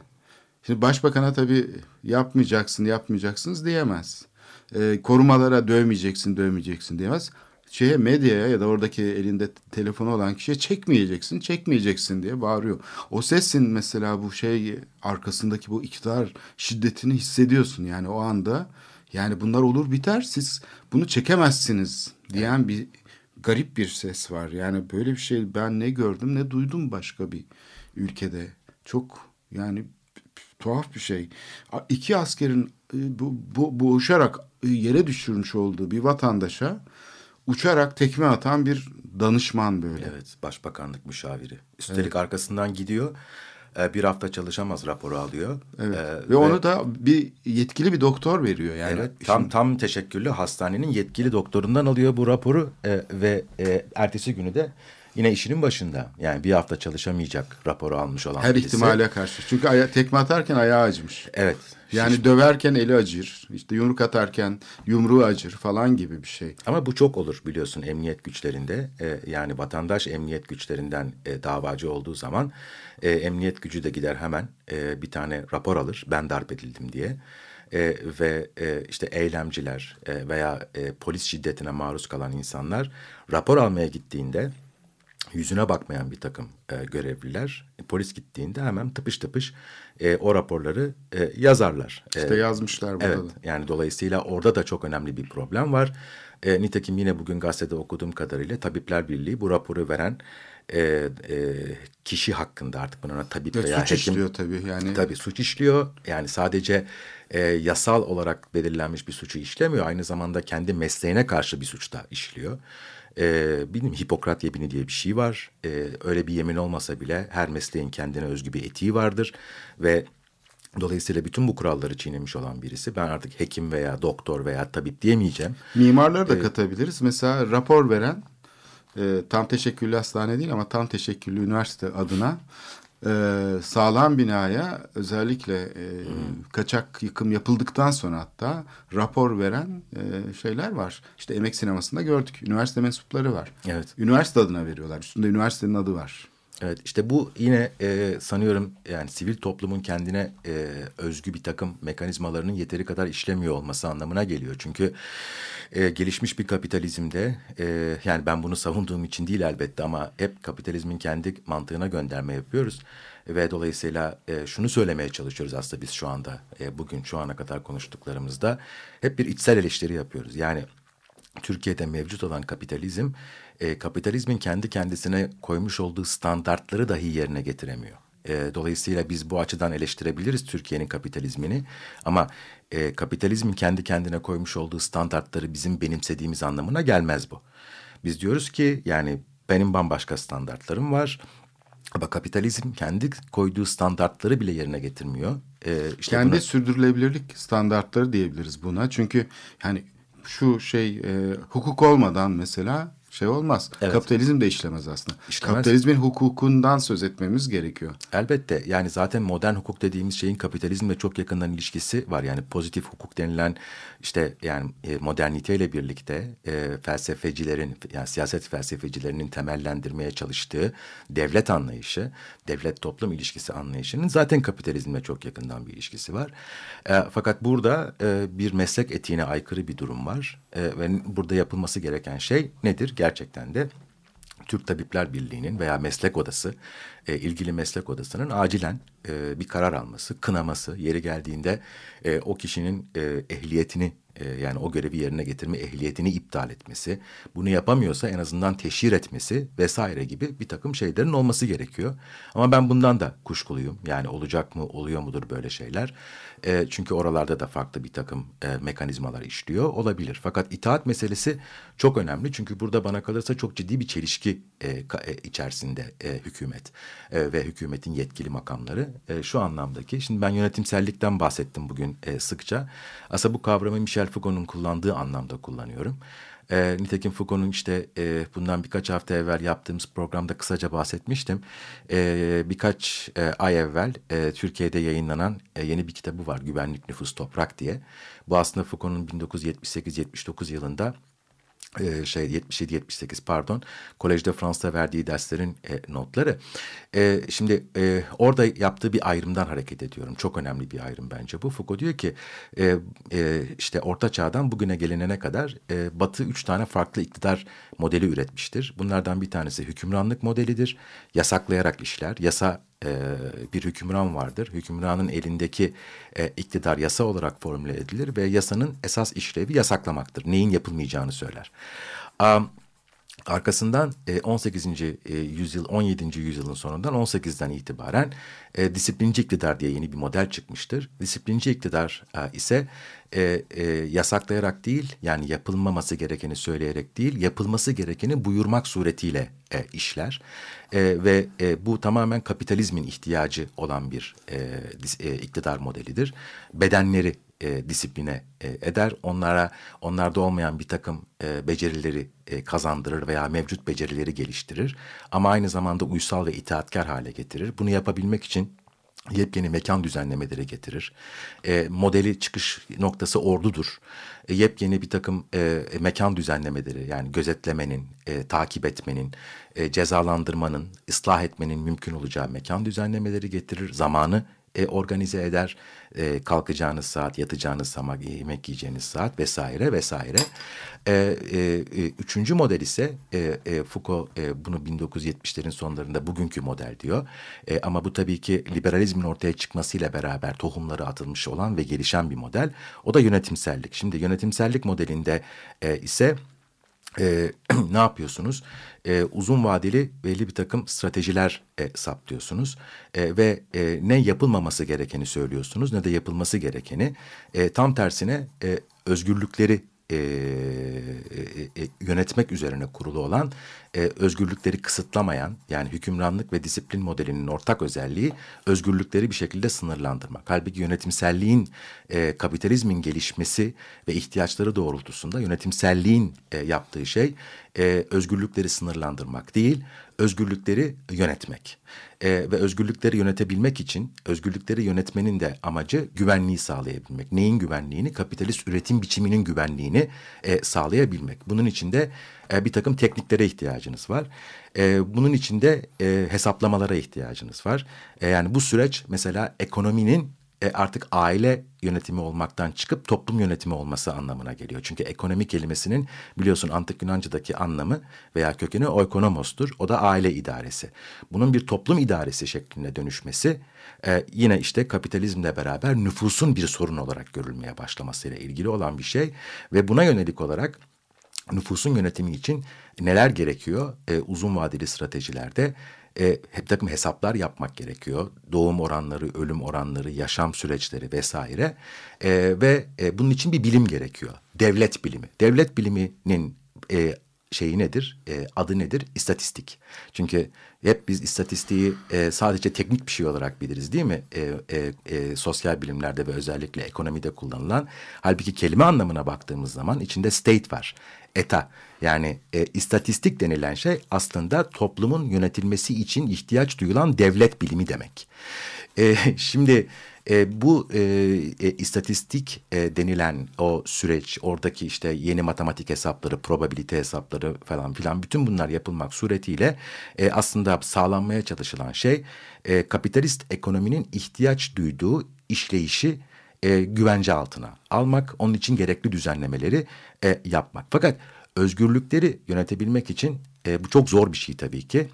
Şimdi başbakana tabii yapmayacaksın, yapmayacaksınız diyemez. Ee, korumalara dövmeyeceksin, dövmeyeceksin diyemez. Şeye medyaya ya da oradaki elinde telefonu olan kişiye çekmeyeceksin, çekmeyeceksin diye bağırıyor. O sesin mesela bu şey arkasındaki bu iktidar şiddetini hissediyorsun yani o anda. Yani bunlar olur biter siz bunu çekemezsiniz diyen bir garip bir ses var. Yani böyle bir şey ben ne gördüm ne duydum başka bir ülkede. Çok yani tuhaf bir şey. İki askerin e, bu, bu, boğuşarak e, yere düşürmüş olduğu bir vatandaşa uçarak tekme atan bir danışman böyle. Evet, başbakanlık müşaviri. Üstelik arkasından gidiyor. e, Bir hafta çalışamaz raporu alıyor. Evet. E, ve, onu da bir yetkili bir doktor veriyor yani. Evet, tam işin- tam teşekküllü hastanenin yetkili doktorundan alıyor bu raporu e, ve e, ertesi günü de yine işinin başında. Yani bir hafta çalışamayacak raporu almış olan her birisi. ihtimale karşı. Çünkü aya, tekme atarken ayağı acımış. Evet. Yani şiş- döverken eli acır. işte yumruk atarken yumruğu acır falan gibi bir şey. Ama bu çok olur biliyorsun emniyet güçlerinde. E, yani vatandaş emniyet güçlerinden e, davacı olduğu zaman e, emniyet gücü de gider hemen e, bir tane rapor alır. Ben darp edildim diye. E, ve e, işte eylemciler e, veya e, polis şiddetine maruz kalan insanlar rapor almaya gittiğinde yüzüne bakmayan bir takım e, görevliler e, polis gittiğinde hemen tıpış tıpış e, o raporları e, yazarlar. İşte E, yazmışlar burada Evet da. yani dolayısıyla orada da çok önemli bir problem var. E, nitekim yine bugün gazetede okuduğum kadarıyla Tabipler Birliği bu raporu veren e, e, kişi hakkında artık buna tabip Ve veya suç hekim. işliyor tabii yani. Tabii suç işliyor. Yani sadece e, yasal olarak belirlenmiş bir suçu işlemiyor. Aynı zamanda kendi mesleğine karşı bir suç da işliyor. E, bilmiyorum Hipokrat yemini diye bir şey var. E, öyle bir yemin olmasa bile her mesleğin kendine özgü bir etiği vardır. Ve dolayısıyla bütün bu kuralları çiğnemiş olan birisi. Ben artık hekim veya doktor veya tabip diyemeyeceğim. Mimarları da katabiliriz. Mesela rapor veren e, tam teşekküllü hastane değil ama tam teşekküllü üniversite adına e, sağlam binaya özellikle e, kaçak yıkım yapıldıktan sonra hatta rapor veren e, şeyler var. İşte emek sinemasında gördük. Üniversite mensupları var. Evet. Üniversite adına veriyorlar. Üstünde üniversitenin adı var. Evet işte bu yine e, sanıyorum yani sivil toplumun kendine e, özgü bir takım mekanizmalarının yeteri kadar işlemiyor olması anlamına geliyor. Çünkü e, gelişmiş bir kapitalizmde e, yani ben bunu savunduğum için değil elbette ama hep kapitalizmin kendi mantığına gönderme yapıyoruz. Ve dolayısıyla e, şunu söylemeye çalışıyoruz aslında biz şu anda e, bugün şu ana kadar konuştuklarımızda hep bir içsel eleştiri yapıyoruz. Yani Türkiye'de mevcut olan kapitalizm, e, kapitalizmin kendi kendisine koymuş olduğu standartları dahi yerine getiremiyor. E, dolayısıyla biz bu açıdan eleştirebiliriz Türkiye'nin kapitalizmini ama e, kapitalizmin kendi kendine koymuş olduğu standartları bizim benimsediğimiz anlamına gelmez bu. Biz diyoruz ki yani benim bambaşka standartlarım var. Ama kapitalizm kendi koyduğu standartları bile yerine getirmiyor. E, işte Kendi buna- sürdürülebilirlik standartları diyebiliriz buna. Çünkü yani şu şey e, hukuk olmadan mesela şey olmaz. Evet. Kapitalizm de işlemez aslında. İşlemez. Kapitalizmin hukukundan söz etmemiz gerekiyor. Elbette yani zaten modern hukuk dediğimiz şeyin kapitalizmle çok yakından ilişkisi var. Yani pozitif hukuk denilen işte yani e, moderniteyle birlikte e, felsefecilerin yani siyaset felsefecilerinin temellendirmeye çalıştığı devlet anlayışı, devlet toplum ilişkisi anlayışının zaten kapitalizmle çok yakından bir ilişkisi var. E, fakat burada e, bir meslek etiğine aykırı bir durum var. E, ve burada yapılması gereken şey nedir? Gerçekten de Türk Tabipler Birliği'nin veya meslek odası, e, ilgili meslek odasının acilen e, bir karar alması, kınaması, yeri geldiğinde e, o kişinin e, ehliyetini e, yani o görevi yerine getirme ehliyetini iptal etmesi, bunu yapamıyorsa en azından teşhir etmesi vesaire gibi bir takım şeylerin olması gerekiyor. Ama ben bundan da kuşkuluyum. Yani olacak mı, oluyor mudur böyle şeyler? E, çünkü oralarda da farklı bir takım e, mekanizmalar işliyor olabilir. Fakat itaat meselesi çok önemli. Çünkü burada bana kalırsa çok ciddi bir çelişki e, ka- e, içerisinde e, hükümet e, ve hükümetin yetkili makamları e, şu anlamdaki. Şimdi ben yönetimsellikten bahsettim bugün e, sıkça. Aslında bu kavramı Michel Foucault'un kullandığı anlamda kullanıyorum. E, nitekim Foucault'un işte e, bundan birkaç hafta evvel yaptığımız programda kısaca bahsetmiştim. E, birkaç e, ay evvel e, Türkiye'de yayınlanan e, yeni bir kitabı var Güvenlik Nüfus Toprak diye. Bu aslında Foucault'un 1978-79 yılında e, şey 77-78 pardon Kolejde Fransa verdiği derslerin e, notları. E, şimdi e, orada yaptığı bir ayrımdan hareket ediyorum. Çok önemli bir ayrım bence bu. Foucault diyor ki e, e, işte Orta Çağ'dan bugüne gelinene kadar e, Batı üç tane farklı iktidar modeli üretmiştir. Bunlardan bir tanesi hükümranlık modelidir. Yasaklayarak işler. Yasa e, bir hükümran vardır. Hükümranın elindeki e, iktidar yasa olarak formüle edilir ve yasanın esas işlevi yasaklamaktır. Neyin yapılmayacağını söyler. Am, Arkasından e, 18. e, yüzyıl, 17. yüzyılın sonundan 18'den itibaren e, disiplinci iktidar diye yeni bir model çıkmıştır. Disiplinci iktidar e, ise e, e, yasaklayarak değil yani yapılmaması gerekeni söyleyerek değil yapılması gerekeni buyurmak suretiyle e, işler. E, ve e, bu tamamen kapitalizmin ihtiyacı olan bir e, e, iktidar modelidir. Bedenleri e, disipline e, eder. Onlara onlarda olmayan bir takım e, becerileri e, kazandırır veya mevcut becerileri geliştirir. Ama aynı zamanda uysal ve itaatkar hale getirir. Bunu yapabilmek için yepyeni mekan düzenlemeleri getirir. E, modeli çıkış noktası ordudur. E, yepyeni bir takım e, mekan düzenlemeleri yani gözetlemenin, e, takip etmenin, e, cezalandırmanın, ıslah etmenin mümkün olacağı mekan düzenlemeleri getirir. Zamanı e, organize eder. E, kalkacağınız saat, yatacağınız zaman, yemek yiyeceğiniz saat vesaire vesaire. E, e, e, üçüncü model ise e, e, Foucault e, bunu 1970'lerin sonlarında bugünkü model diyor. E, ama bu tabii ki liberalizmin ortaya çıkmasıyla beraber tohumları atılmış olan ve gelişen bir model. O da yönetimsellik. Şimdi yönetimsellik modelinde e, ise e, (clears throat) ne yapıyorsunuz? E, uzun vadeli belli bir takım stratejiler e, saptıyorsunuz e, ve e, ne yapılmaması gerekeni söylüyorsunuz ne de yapılması gerekeni. E, tam tersine e, özgürlükleri e, e, e, yönetmek üzerine kurulu olan e, özgürlükleri kısıtlamayan yani hükümranlık ve disiplin modelinin ortak özelliği özgürlükleri bir şekilde sınırlandırmak. Halbuki yönetimselliğin e, kapitalizmin gelişmesi ve ihtiyaçları doğrultusunda yönetimselliğin e, yaptığı şey e, özgürlükleri sınırlandırmak değil özgürlükleri yönetmek. E, ve özgürlükleri yönetebilmek için özgürlükleri yönetmenin de amacı güvenliği sağlayabilmek. Neyin güvenliğini? Kapitalist üretim biçiminin güvenliğini e, sağlayabilmek. Bunun için de e, bir takım tekniklere ihtiyacınız var. E, bunun için de e, hesaplamalara ihtiyacınız var. E, yani bu süreç mesela ekonominin e, artık aile yönetimi olmaktan çıkıp toplum yönetimi olması anlamına geliyor. Çünkü ekonomi kelimesinin biliyorsun antik Yunanca'daki anlamı veya kökeni oikonomostur. O da aile idaresi. Bunun bir toplum idaresi şeklinde dönüşmesi e, yine işte kapitalizmle beraber nüfusun bir sorun olarak görülmeye başlamasıyla ilgili olan bir şey. Ve buna yönelik olarak nüfusun yönetimi için neler gerekiyor e, uzun vadeli stratejilerde? E, hep takım hesaplar yapmak gerekiyor. Doğum oranları, ölüm oranları, yaşam süreçleri vesaire. E, ve e, bunun için bir bilim gerekiyor. Devlet bilimi. Devlet biliminin e, şeyi nedir? E, adı nedir? İstatistik. Çünkü hep biz istatistiği e, sadece teknik bir şey olarak biliriz değil mi? E, e, e, sosyal bilimlerde ve özellikle ekonomide kullanılan. Halbuki kelime anlamına baktığımız zaman içinde state var. Eta yani e, istatistik denilen şey aslında toplumun yönetilmesi için ihtiyaç duyulan devlet bilimi demek. E, (laughs) şimdi e, bu e, e, istatistik e, denilen o süreç, oradaki işte yeni matematik hesapları, probabilite hesapları falan filan bütün bunlar yapılmak suretiyle e, aslında sağlanmaya çalışılan şey e, kapitalist ekonominin ihtiyaç duyduğu işleyişi e, güvence altına almak, onun için gerekli düzenlemeleri e, yapmak. Fakat özgürlükleri yönetebilmek için e, bu çok zor bir şey tabii ki.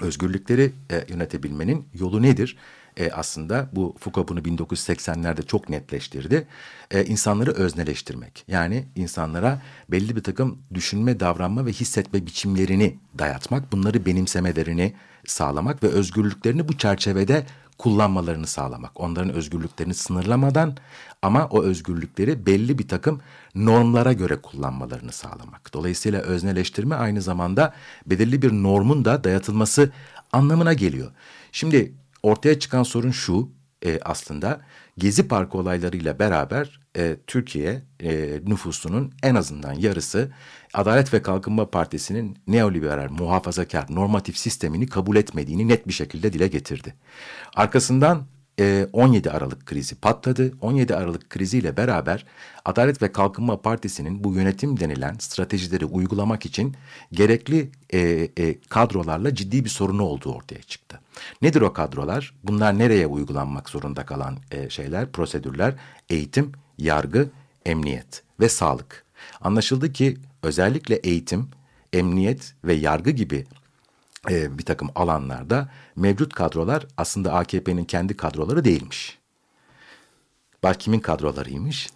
Özgürlükleri e, yönetebilmenin yolu nedir? E, aslında bu Foucault bunu 1980'lerde çok netleştirdi. E, insanları özneleştirmek. Yani insanlara belli bir takım düşünme, davranma ve hissetme biçimlerini dayatmak. Bunları benimsemelerini sağlamak ve özgürlüklerini bu çerçevede kullanmalarını sağlamak. Onların özgürlüklerini sınırlamadan ama o özgürlükleri belli bir takım normlara göre kullanmalarını sağlamak. Dolayısıyla özneleştirme aynı zamanda belirli bir normun da dayatılması anlamına geliyor. Şimdi ortaya çıkan sorun şu e, aslında Gezi Parkı olaylarıyla beraber e, Türkiye e, nüfusunun en azından yarısı Adalet ve Kalkınma Partisi'nin neoliberal, muhafazakar, normatif sistemini kabul etmediğini net bir şekilde dile getirdi. Arkasından 17 Aralık krizi patladı. 17 Aralık kriziyle beraber Adalet ve Kalkınma Partisi'nin bu yönetim denilen stratejileri uygulamak için gerekli e, e, kadrolarla ciddi bir sorunu olduğu ortaya çıktı. Nedir o kadrolar? Bunlar nereye uygulanmak zorunda kalan e, şeyler, prosedürler? Eğitim, yargı, emniyet ve sağlık. Anlaşıldı ki özellikle eğitim, emniyet ve yargı gibi e, bir takım alanlarda mevcut kadrolar aslında AKP'nin kendi kadroları değilmiş. Bak kimin kadrolarıymış?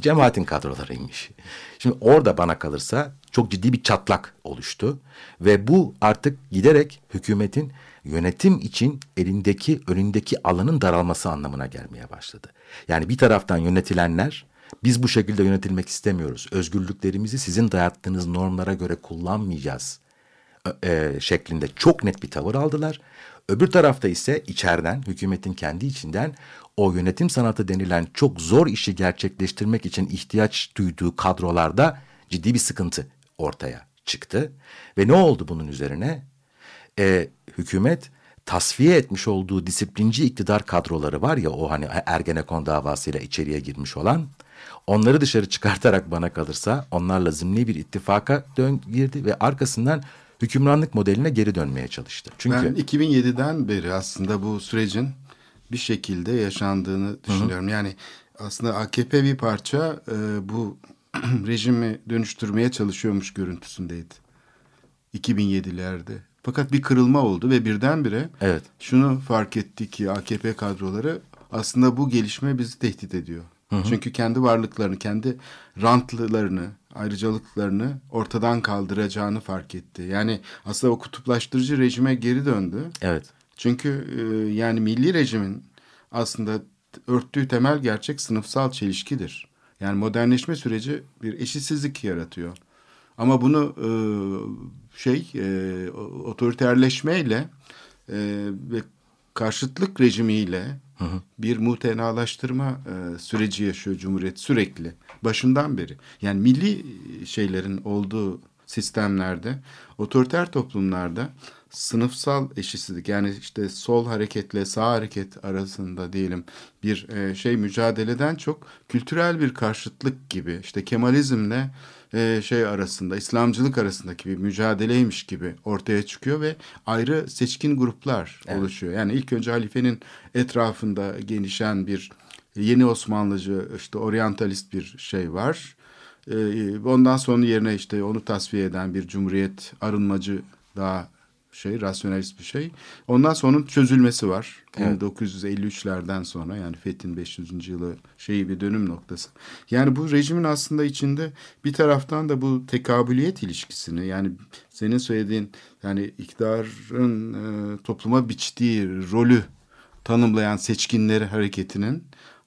Cemaatin kadrolarıymış. Şimdi orada bana kalırsa çok ciddi bir çatlak oluştu ve bu artık giderek hükümetin yönetim için elindeki önündeki alanın daralması anlamına gelmeye başladı. Yani bir taraftan yönetilenler biz bu şekilde yönetilmek istemiyoruz. Özgürlüklerimizi sizin dayattığınız normlara göre kullanmayacağız e, şeklinde çok net bir tavır aldılar. Öbür tarafta ise içeriden, hükümetin kendi içinden o yönetim sanatı denilen çok zor işi gerçekleştirmek için ihtiyaç duyduğu kadrolarda ciddi bir sıkıntı ortaya çıktı. Ve ne oldu bunun üzerine? E, hükümet tasfiye etmiş olduğu disiplinci iktidar kadroları var ya o hani Ergenekon davasıyla içeriye girmiş olan onları dışarı çıkartarak bana kalırsa onlarla zimni bir ittifaka dön girdi ve arkasından hükümranlık modeline geri dönmeye çalıştı. Çünkü ben 2007'den beri aslında bu sürecin bir şekilde yaşandığını düşünüyorum. Hı hı. Yani aslında AKP bir parça e, bu (clears throat) rejimi dönüştürmeye çalışıyormuş görüntüsündeydi. 2007'lerde. Fakat bir kırılma oldu ve birdenbire evet. şunu fark etti ki AKP kadroları aslında bu gelişme bizi tehdit ediyor. Hı hı. Çünkü kendi varlıklarını, kendi rantlılarını, ayrıcalıklarını ortadan kaldıracağını fark etti. Yani aslında o kutuplaştırıcı rejime geri döndü. Evet. Çünkü e, yani milli rejimin aslında örttüğü temel gerçek sınıfsal çelişkidir. Yani modernleşme süreci bir eşitsizlik yaratıyor. Ama bunu e, şey e, otoriterleşmeyle e, ve karşıtlık rejimiyle hı bir mutenalaştırma e, süreci yaşıyor Cumhuriyet sürekli başından beri. Yani milli şeylerin olduğu sistemlerde, otoriter toplumlarda sınıfsal eşitsizlik yani işte sol hareketle sağ hareket arasında diyelim bir e, şey mücadeleden çok kültürel bir karşıtlık gibi işte Kemalizmle e, şey arasında İslamcılık arasındaki bir mücadeleymiş gibi ortaya çıkıyor ve ayrı seçkin gruplar evet. oluşuyor. Yani ilk önce halifenin etrafında genişen bir yeni Osmanlıcı işte oryantalist bir şey var. E, ondan sonra yerine işte onu tasfiye eden bir cumhuriyet arınmacı daha şey, rasyonelist bir şey. Ondan sonra onun çözülmesi var. Evet. 1953'lerden sonra yani Fethin 500. yılı şeyi bir dönüm noktası. Yani bu rejimin aslında içinde bir taraftan da bu tekabüliyet ilişkisini yani senin söylediğin yani iktidarın e, topluma biçtiği rolü tanımlayan seçkinleri hareketinin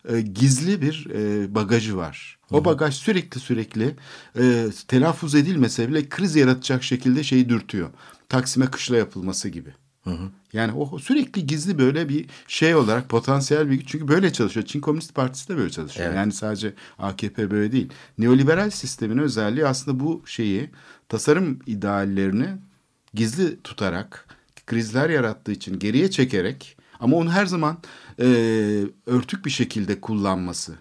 e, gizli bir e, bagajı var. O bagaj sürekli sürekli e, telaffuz edilmese bile kriz yaratacak şekilde şeyi dürtüyor. Taksim'e kışla yapılması gibi. Yani o sürekli gizli böyle bir şey olarak potansiyel bir güç. Çünkü böyle çalışıyor. Çin Komünist Partisi de böyle çalışıyor. Yani sadece AKP böyle değil. Neoliberal sistemin özelliği aslında bu şeyi tasarım ideallerini gizli tutarak krizler yarattığı için geriye çekerek ama onu her zaman e, örtük bir şekilde kullanması.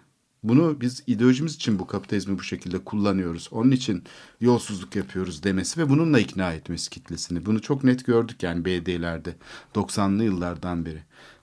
Bunu biz ideolojimiz için bu kapitalizmi bu şekilde kullanıyoruz. Onun için yolsuzluk yapıyoruz demesi ve bununla ikna etmesi kitlesini. Bunu çok net gördük yani BD'lerde 90'lı yıllardan beri.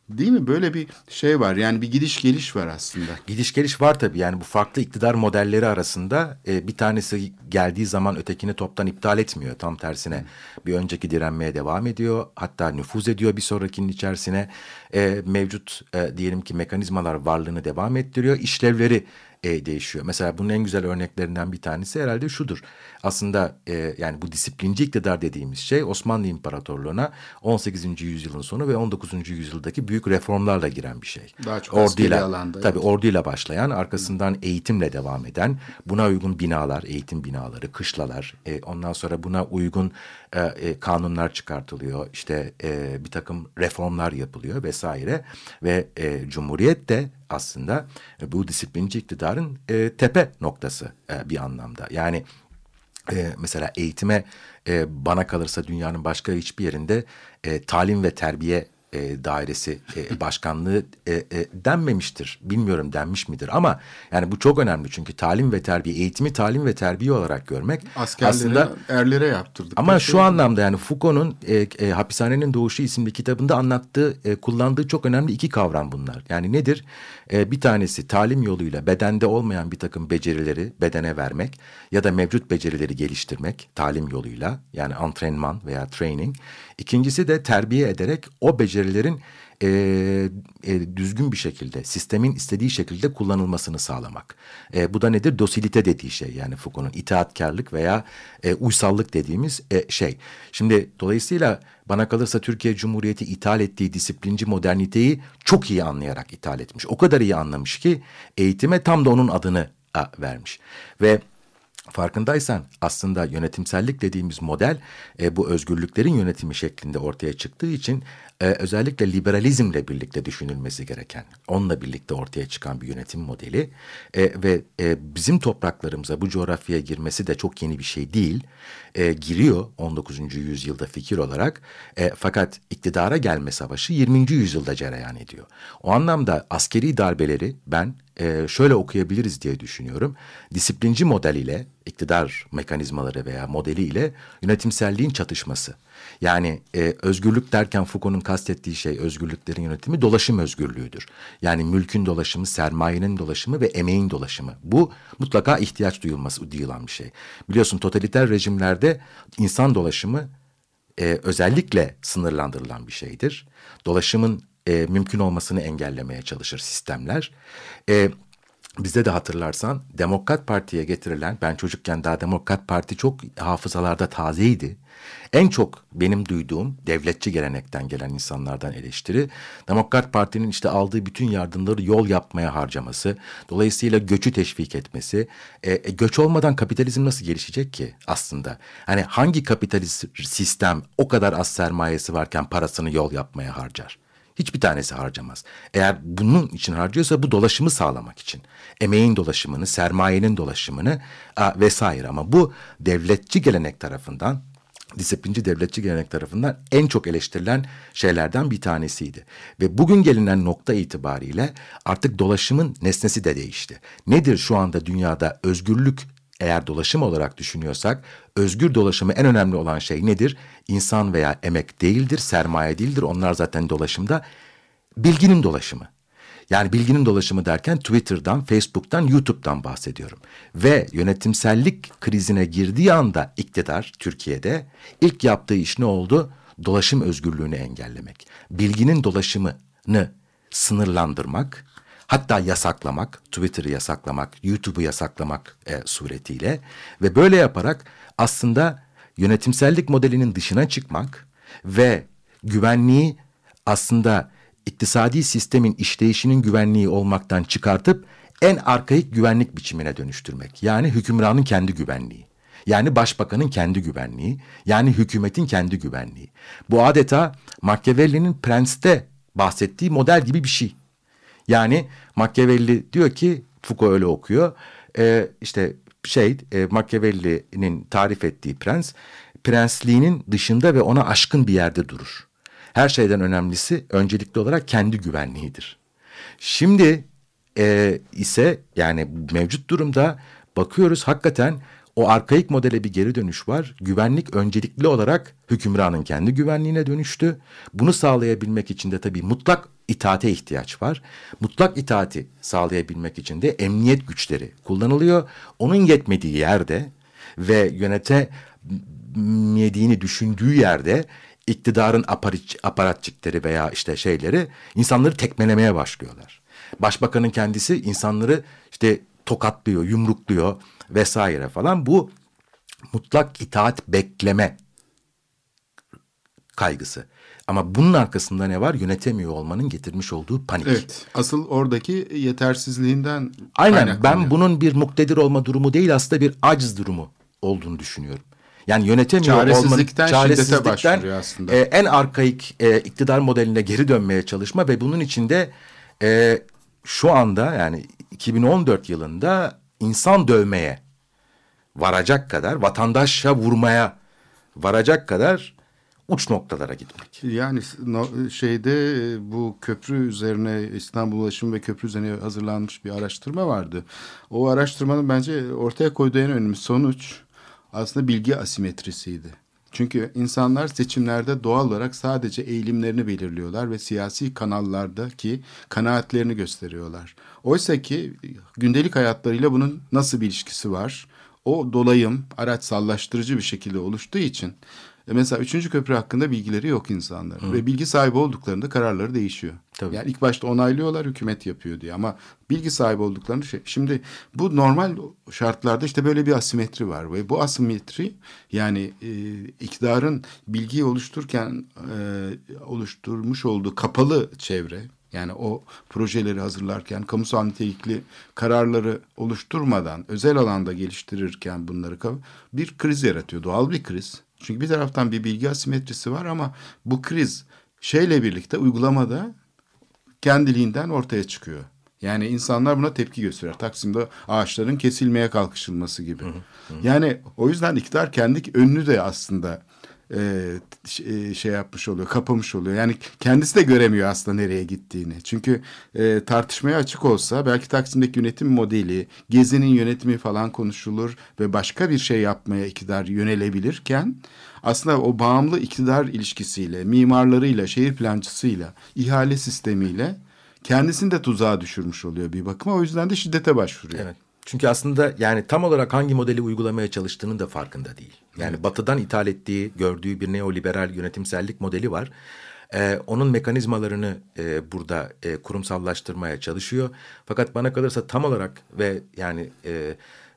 Değil mi? Böyle bir şey var. Yani bir gidiş geliş var aslında. Gidiş geliş var tabii yani bu farklı iktidar modelleri arasında e, bir tanesi geldiği zaman ötekini toptan iptal etmiyor. Tam tersine bir önceki direnmeye devam ediyor. Hatta nüfuz ediyor bir sonrakinin içerisine. E, mevcut e, diyelim ki mekanizmalar varlığını devam ettiriyor. İşlevleri e, değişiyor. Mesela bunun en güzel örneklerinden bir tanesi herhalde şudur. Aslında e, yani bu disiplinci iktidar dediğimiz şey Osmanlı İmparatorluğu'na 18. yüzyılın sonu ve 19. yüzyıldaki büyük reformlarla giren bir şey. Daha çok askeri alanda, Tabii evet. orduyla başlayan, arkasından eğitimle devam eden, buna uygun binalar, eğitim binaları, kışlalar, e, ondan sonra buna uygun e, e, kanunlar çıkartılıyor. İşte e, bir takım reformlar yapılıyor vesaire ve Cumhuriyet de aslında bu disiplinci iktidarın tepe noktası bir anlamda. Yani mesela eğitime bana kalırsa dünyanın başka hiçbir yerinde talim ve terbiye e, dairesi e, başkanlığı e, e, denmemiştir. Bilmiyorum denmiş midir ama yani bu çok önemli çünkü talim ve terbiye eğitimi talim ve terbiye olarak görmek Askerlere, aslında erlere yaptırdık. ama şu şey. anlamda yani Foucault'un e, e, Hapishanenin Doğuşu isimli kitabında anlattığı, e, kullandığı çok önemli iki kavram bunlar. Yani nedir? E, bir tanesi talim yoluyla bedende olmayan bir takım becerileri bedene vermek ya da mevcut becerileri geliştirmek talim yoluyla yani antrenman veya training. İkincisi de terbiye ederek o becerilerin e, e, düzgün bir şekilde, sistemin istediği şekilde kullanılmasını sağlamak. E, bu da nedir? Dosilite dediği şey yani Foucault'un itaatkarlık veya e, uysallık dediğimiz e, şey. Şimdi dolayısıyla bana kalırsa Türkiye Cumhuriyeti ithal ettiği disiplinci moderniteyi çok iyi anlayarak ithal etmiş. O kadar iyi anlamış ki eğitime tam da onun adını a, vermiş. Ve Farkındaysan aslında yönetimsellik dediğimiz model e, bu özgürlüklerin yönetimi şeklinde ortaya çıktığı için e, özellikle liberalizmle birlikte düşünülmesi gereken, onunla birlikte ortaya çıkan bir yönetim modeli e, ve e, bizim topraklarımıza bu coğrafyaya girmesi de çok yeni bir şey değil. E, giriyor 19. yüzyılda fikir olarak e, fakat iktidara gelme savaşı 20. yüzyılda cereyan ediyor. O anlamda askeri darbeleri ben e, şöyle okuyabiliriz diye düşünüyorum. Disiplinci model ile iktidar mekanizmaları veya modeliyle yönetimselliğin çatışması. Yani e, özgürlük derken Foucault'un kastettiği şey özgürlüklerin yönetimi dolaşım özgürlüğüdür. Yani mülkün dolaşımı, sermayenin dolaşımı ve emeğin dolaşımı. Bu mutlaka ihtiyaç duyulması duyulan bir şey. Biliyorsun totaliter rejimlerde insan dolaşımı e, özellikle sınırlandırılan bir şeydir. Dolaşımın e, mümkün olmasını engellemeye çalışır sistemler. E, bizde de hatırlarsan Demokrat Parti'ye getirilen, ben çocukken daha Demokrat Parti çok hafızalarda tazeydi. En çok benim duyduğum devletçi gelenekten gelen insanlardan eleştiri Demokrat Parti'nin işte aldığı bütün yardımları yol yapmaya harcaması, dolayısıyla göçü teşvik etmesi. E, e, göç olmadan kapitalizm nasıl gelişecek ki aslında? Hani hangi kapitalist sistem o kadar az sermayesi varken parasını yol yapmaya harcar? Hiçbir tanesi harcamaz. Eğer bunun için harcıyorsa bu dolaşımı sağlamak için. Emeğin dolaşımını, sermayenin dolaşımını a, vesaire. Ama bu devletçi gelenek tarafından, disiplinci devletçi gelenek tarafından en çok eleştirilen şeylerden bir tanesiydi. Ve bugün gelinen nokta itibariyle artık dolaşımın nesnesi de değişti. Nedir şu anda dünyada özgürlük eğer dolaşım olarak düşünüyorsak özgür dolaşımı en önemli olan şey nedir? İnsan veya emek değildir, sermaye değildir. Onlar zaten dolaşımda bilginin dolaşımı. Yani bilginin dolaşımı derken Twitter'dan, Facebook'tan, YouTube'dan bahsediyorum. Ve yönetimsellik krizine girdiği anda iktidar Türkiye'de ilk yaptığı iş ne oldu? Dolaşım özgürlüğünü engellemek. Bilginin dolaşımını sınırlandırmak, hatta yasaklamak, Twitter'ı yasaklamak, YouTube'u yasaklamak e, suretiyle ve böyle yaparak aslında yönetimsellik modelinin dışına çıkmak ve güvenliği aslında iktisadi sistemin işleyişinin güvenliği olmaktan çıkartıp en arkaik güvenlik biçimine dönüştürmek. Yani hükümranın kendi güvenliği. Yani başbakanın kendi güvenliği. Yani hükümetin kendi güvenliği. Bu adeta Machiavelli'nin Prens'te bahsettiği model gibi bir şey. Yani Machiavelli diyor ki Foucault öyle okuyor. E, işte şey e, Machiavelli'nin tarif ettiği prens prensliğinin dışında ve ona aşkın bir yerde durur. Her şeyden önemlisi öncelikli olarak kendi güvenliğidir. Şimdi e, ise yani mevcut durumda bakıyoruz hakikaten o arkaik modele bir geri dönüş var. Güvenlik öncelikli olarak hükümranın kendi güvenliğine dönüştü. Bunu sağlayabilmek için de tabii mutlak itaate ihtiyaç var. Mutlak itaati sağlayabilmek için de emniyet güçleri kullanılıyor. Onun yetmediği yerde ve yönetemediğini düşündüğü yerde iktidarın aparat, aparatçikleri veya işte şeyleri insanları tekmelemeye başlıyorlar. Başbakanın kendisi insanları işte tokatlıyor, yumrukluyor vesaire falan. Bu mutlak itaat bekleme kaygısı. Ama bunun arkasında ne var? Yönetemiyor olmanın getirmiş olduğu panik. Evet. Asıl oradaki yetersizliğinden Aynen ben bunun bir muktedir olma durumu değil aslında bir aciz durumu olduğunu düşünüyorum. Yani yönetemiyor Çaresizlikten olmanın şiddete başvuruyor aslında. e, en arkaik e, iktidar modeline geri dönmeye çalışma ve bunun içinde e, şu anda yani 2014 yılında insan dövmeye varacak kadar vatandaşa vurmaya varacak kadar uç noktalara gitmek. Yani şeyde bu köprü üzerine İstanbul Ulaşım ve Köprü üzerine hazırlanmış bir araştırma vardı. O araştırmanın bence ortaya koyduğu en önemli sonuç aslında bilgi asimetrisiydi. Çünkü insanlar seçimlerde doğal olarak sadece eğilimlerini belirliyorlar ve siyasi kanallardaki kanaatlerini gösteriyorlar. Oysa ki gündelik hayatlarıyla bunun nasıl bir ilişkisi var? O dolayım araç sallaştırıcı bir şekilde oluştuğu için e mesela üçüncü köprü hakkında bilgileri yok insanların. Ve bilgi sahibi olduklarında kararları değişiyor. Tabii. Yani ilk başta onaylıyorlar hükümet yapıyor diye ama bilgi sahibi olduklarını şey. Şimdi bu normal şartlarda işte böyle bir asimetri var ve bu asimetri yani e, iktidarın bilgiyi oluştururken e, oluşturmuş olduğu kapalı çevre yani o projeleri hazırlarken kamusal nitelikli kararları oluşturmadan özel alanda geliştirirken bunları bir kriz yaratıyor. Doğal bir kriz. Çünkü bir taraftan bir bilgi asimetrisi var ama bu kriz şeyle birlikte uygulamada kendiliğinden ortaya çıkıyor. Yani insanlar buna tepki gösteriyor. Taksim'de ağaçların kesilmeye kalkışılması gibi. Yani o yüzden iktidar kendi önünü de aslında e, ş- şey yapmış oluyor, kapamış oluyor. Yani kendisi de göremiyor aslında nereye gittiğini. Çünkü e, tartışmaya açık olsa belki Taksim'deki yönetim modeli, Gezi'nin yönetimi falan konuşulur ve başka bir şey yapmaya iktidar yönelebilirken aslında o bağımlı iktidar ilişkisiyle, mimarlarıyla, şehir plancısıyla, ihale sistemiyle kendisini de tuzağa düşürmüş oluyor bir bakıma. O yüzden de şiddete başvuruyor. Evet. Çünkü aslında yani tam olarak hangi modeli uygulamaya çalıştığının da farkında değil. Yani batıdan ithal ettiği, gördüğü bir neoliberal yönetimsellik modeli var. Ee, onun mekanizmalarını e, burada e, kurumsallaştırmaya çalışıyor. Fakat bana kalırsa tam olarak ve yani e,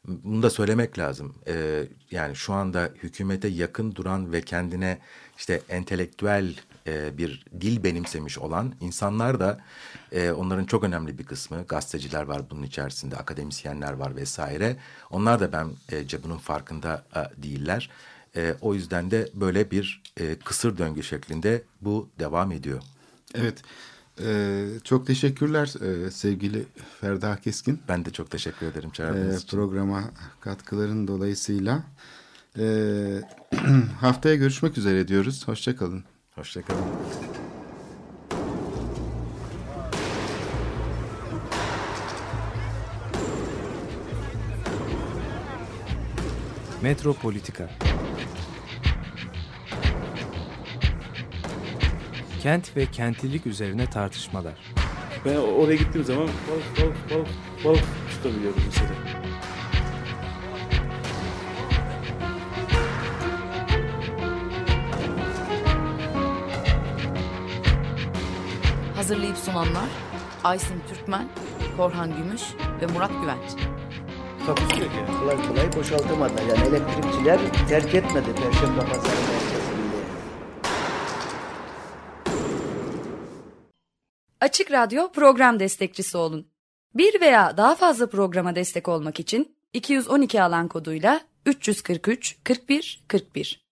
bunu da söylemek lazım. Ee, yani şu anda hükümete yakın duran ve kendine işte entelektüel e, bir dil benimsemiş olan insanlar da e, onların çok önemli bir kısmı gazeteciler var bunun içerisinde akademisyenler var vesaire. Onlar da ben e, bunun farkında e, değiller. E, o yüzden de böyle bir e, kısır döngü şeklinde bu devam ediyor. Evet. Ee, çok teşekkürler ee, sevgili Ferda Keskin. Ben de çok teşekkür ederim Ee, çağırdığınız için. programa katkıların dolayısıyla. Ee, (clears throat) haftaya görüşmek üzere diyoruz. Hoşçakalın. Hoşçakalın. Metropolitika Kent ve kentlilik üzerine tartışmalar. Ben oraya gittiğim zaman balık balık balık balık tutabiliyorum mesela. Hazırlayıp sunanlar Aysin Türkmen, Korhan Gümüş ve Murat Güvenç. Takusu yok yani. Kolay kolay boşaltamadılar. Yani elektrikçiler terk etmedi Perşembe Pazarı merkezini. Açık Radyo program destekçisi olun. Bir veya daha fazla programa destek olmak için 212 alan koduyla 343 41 41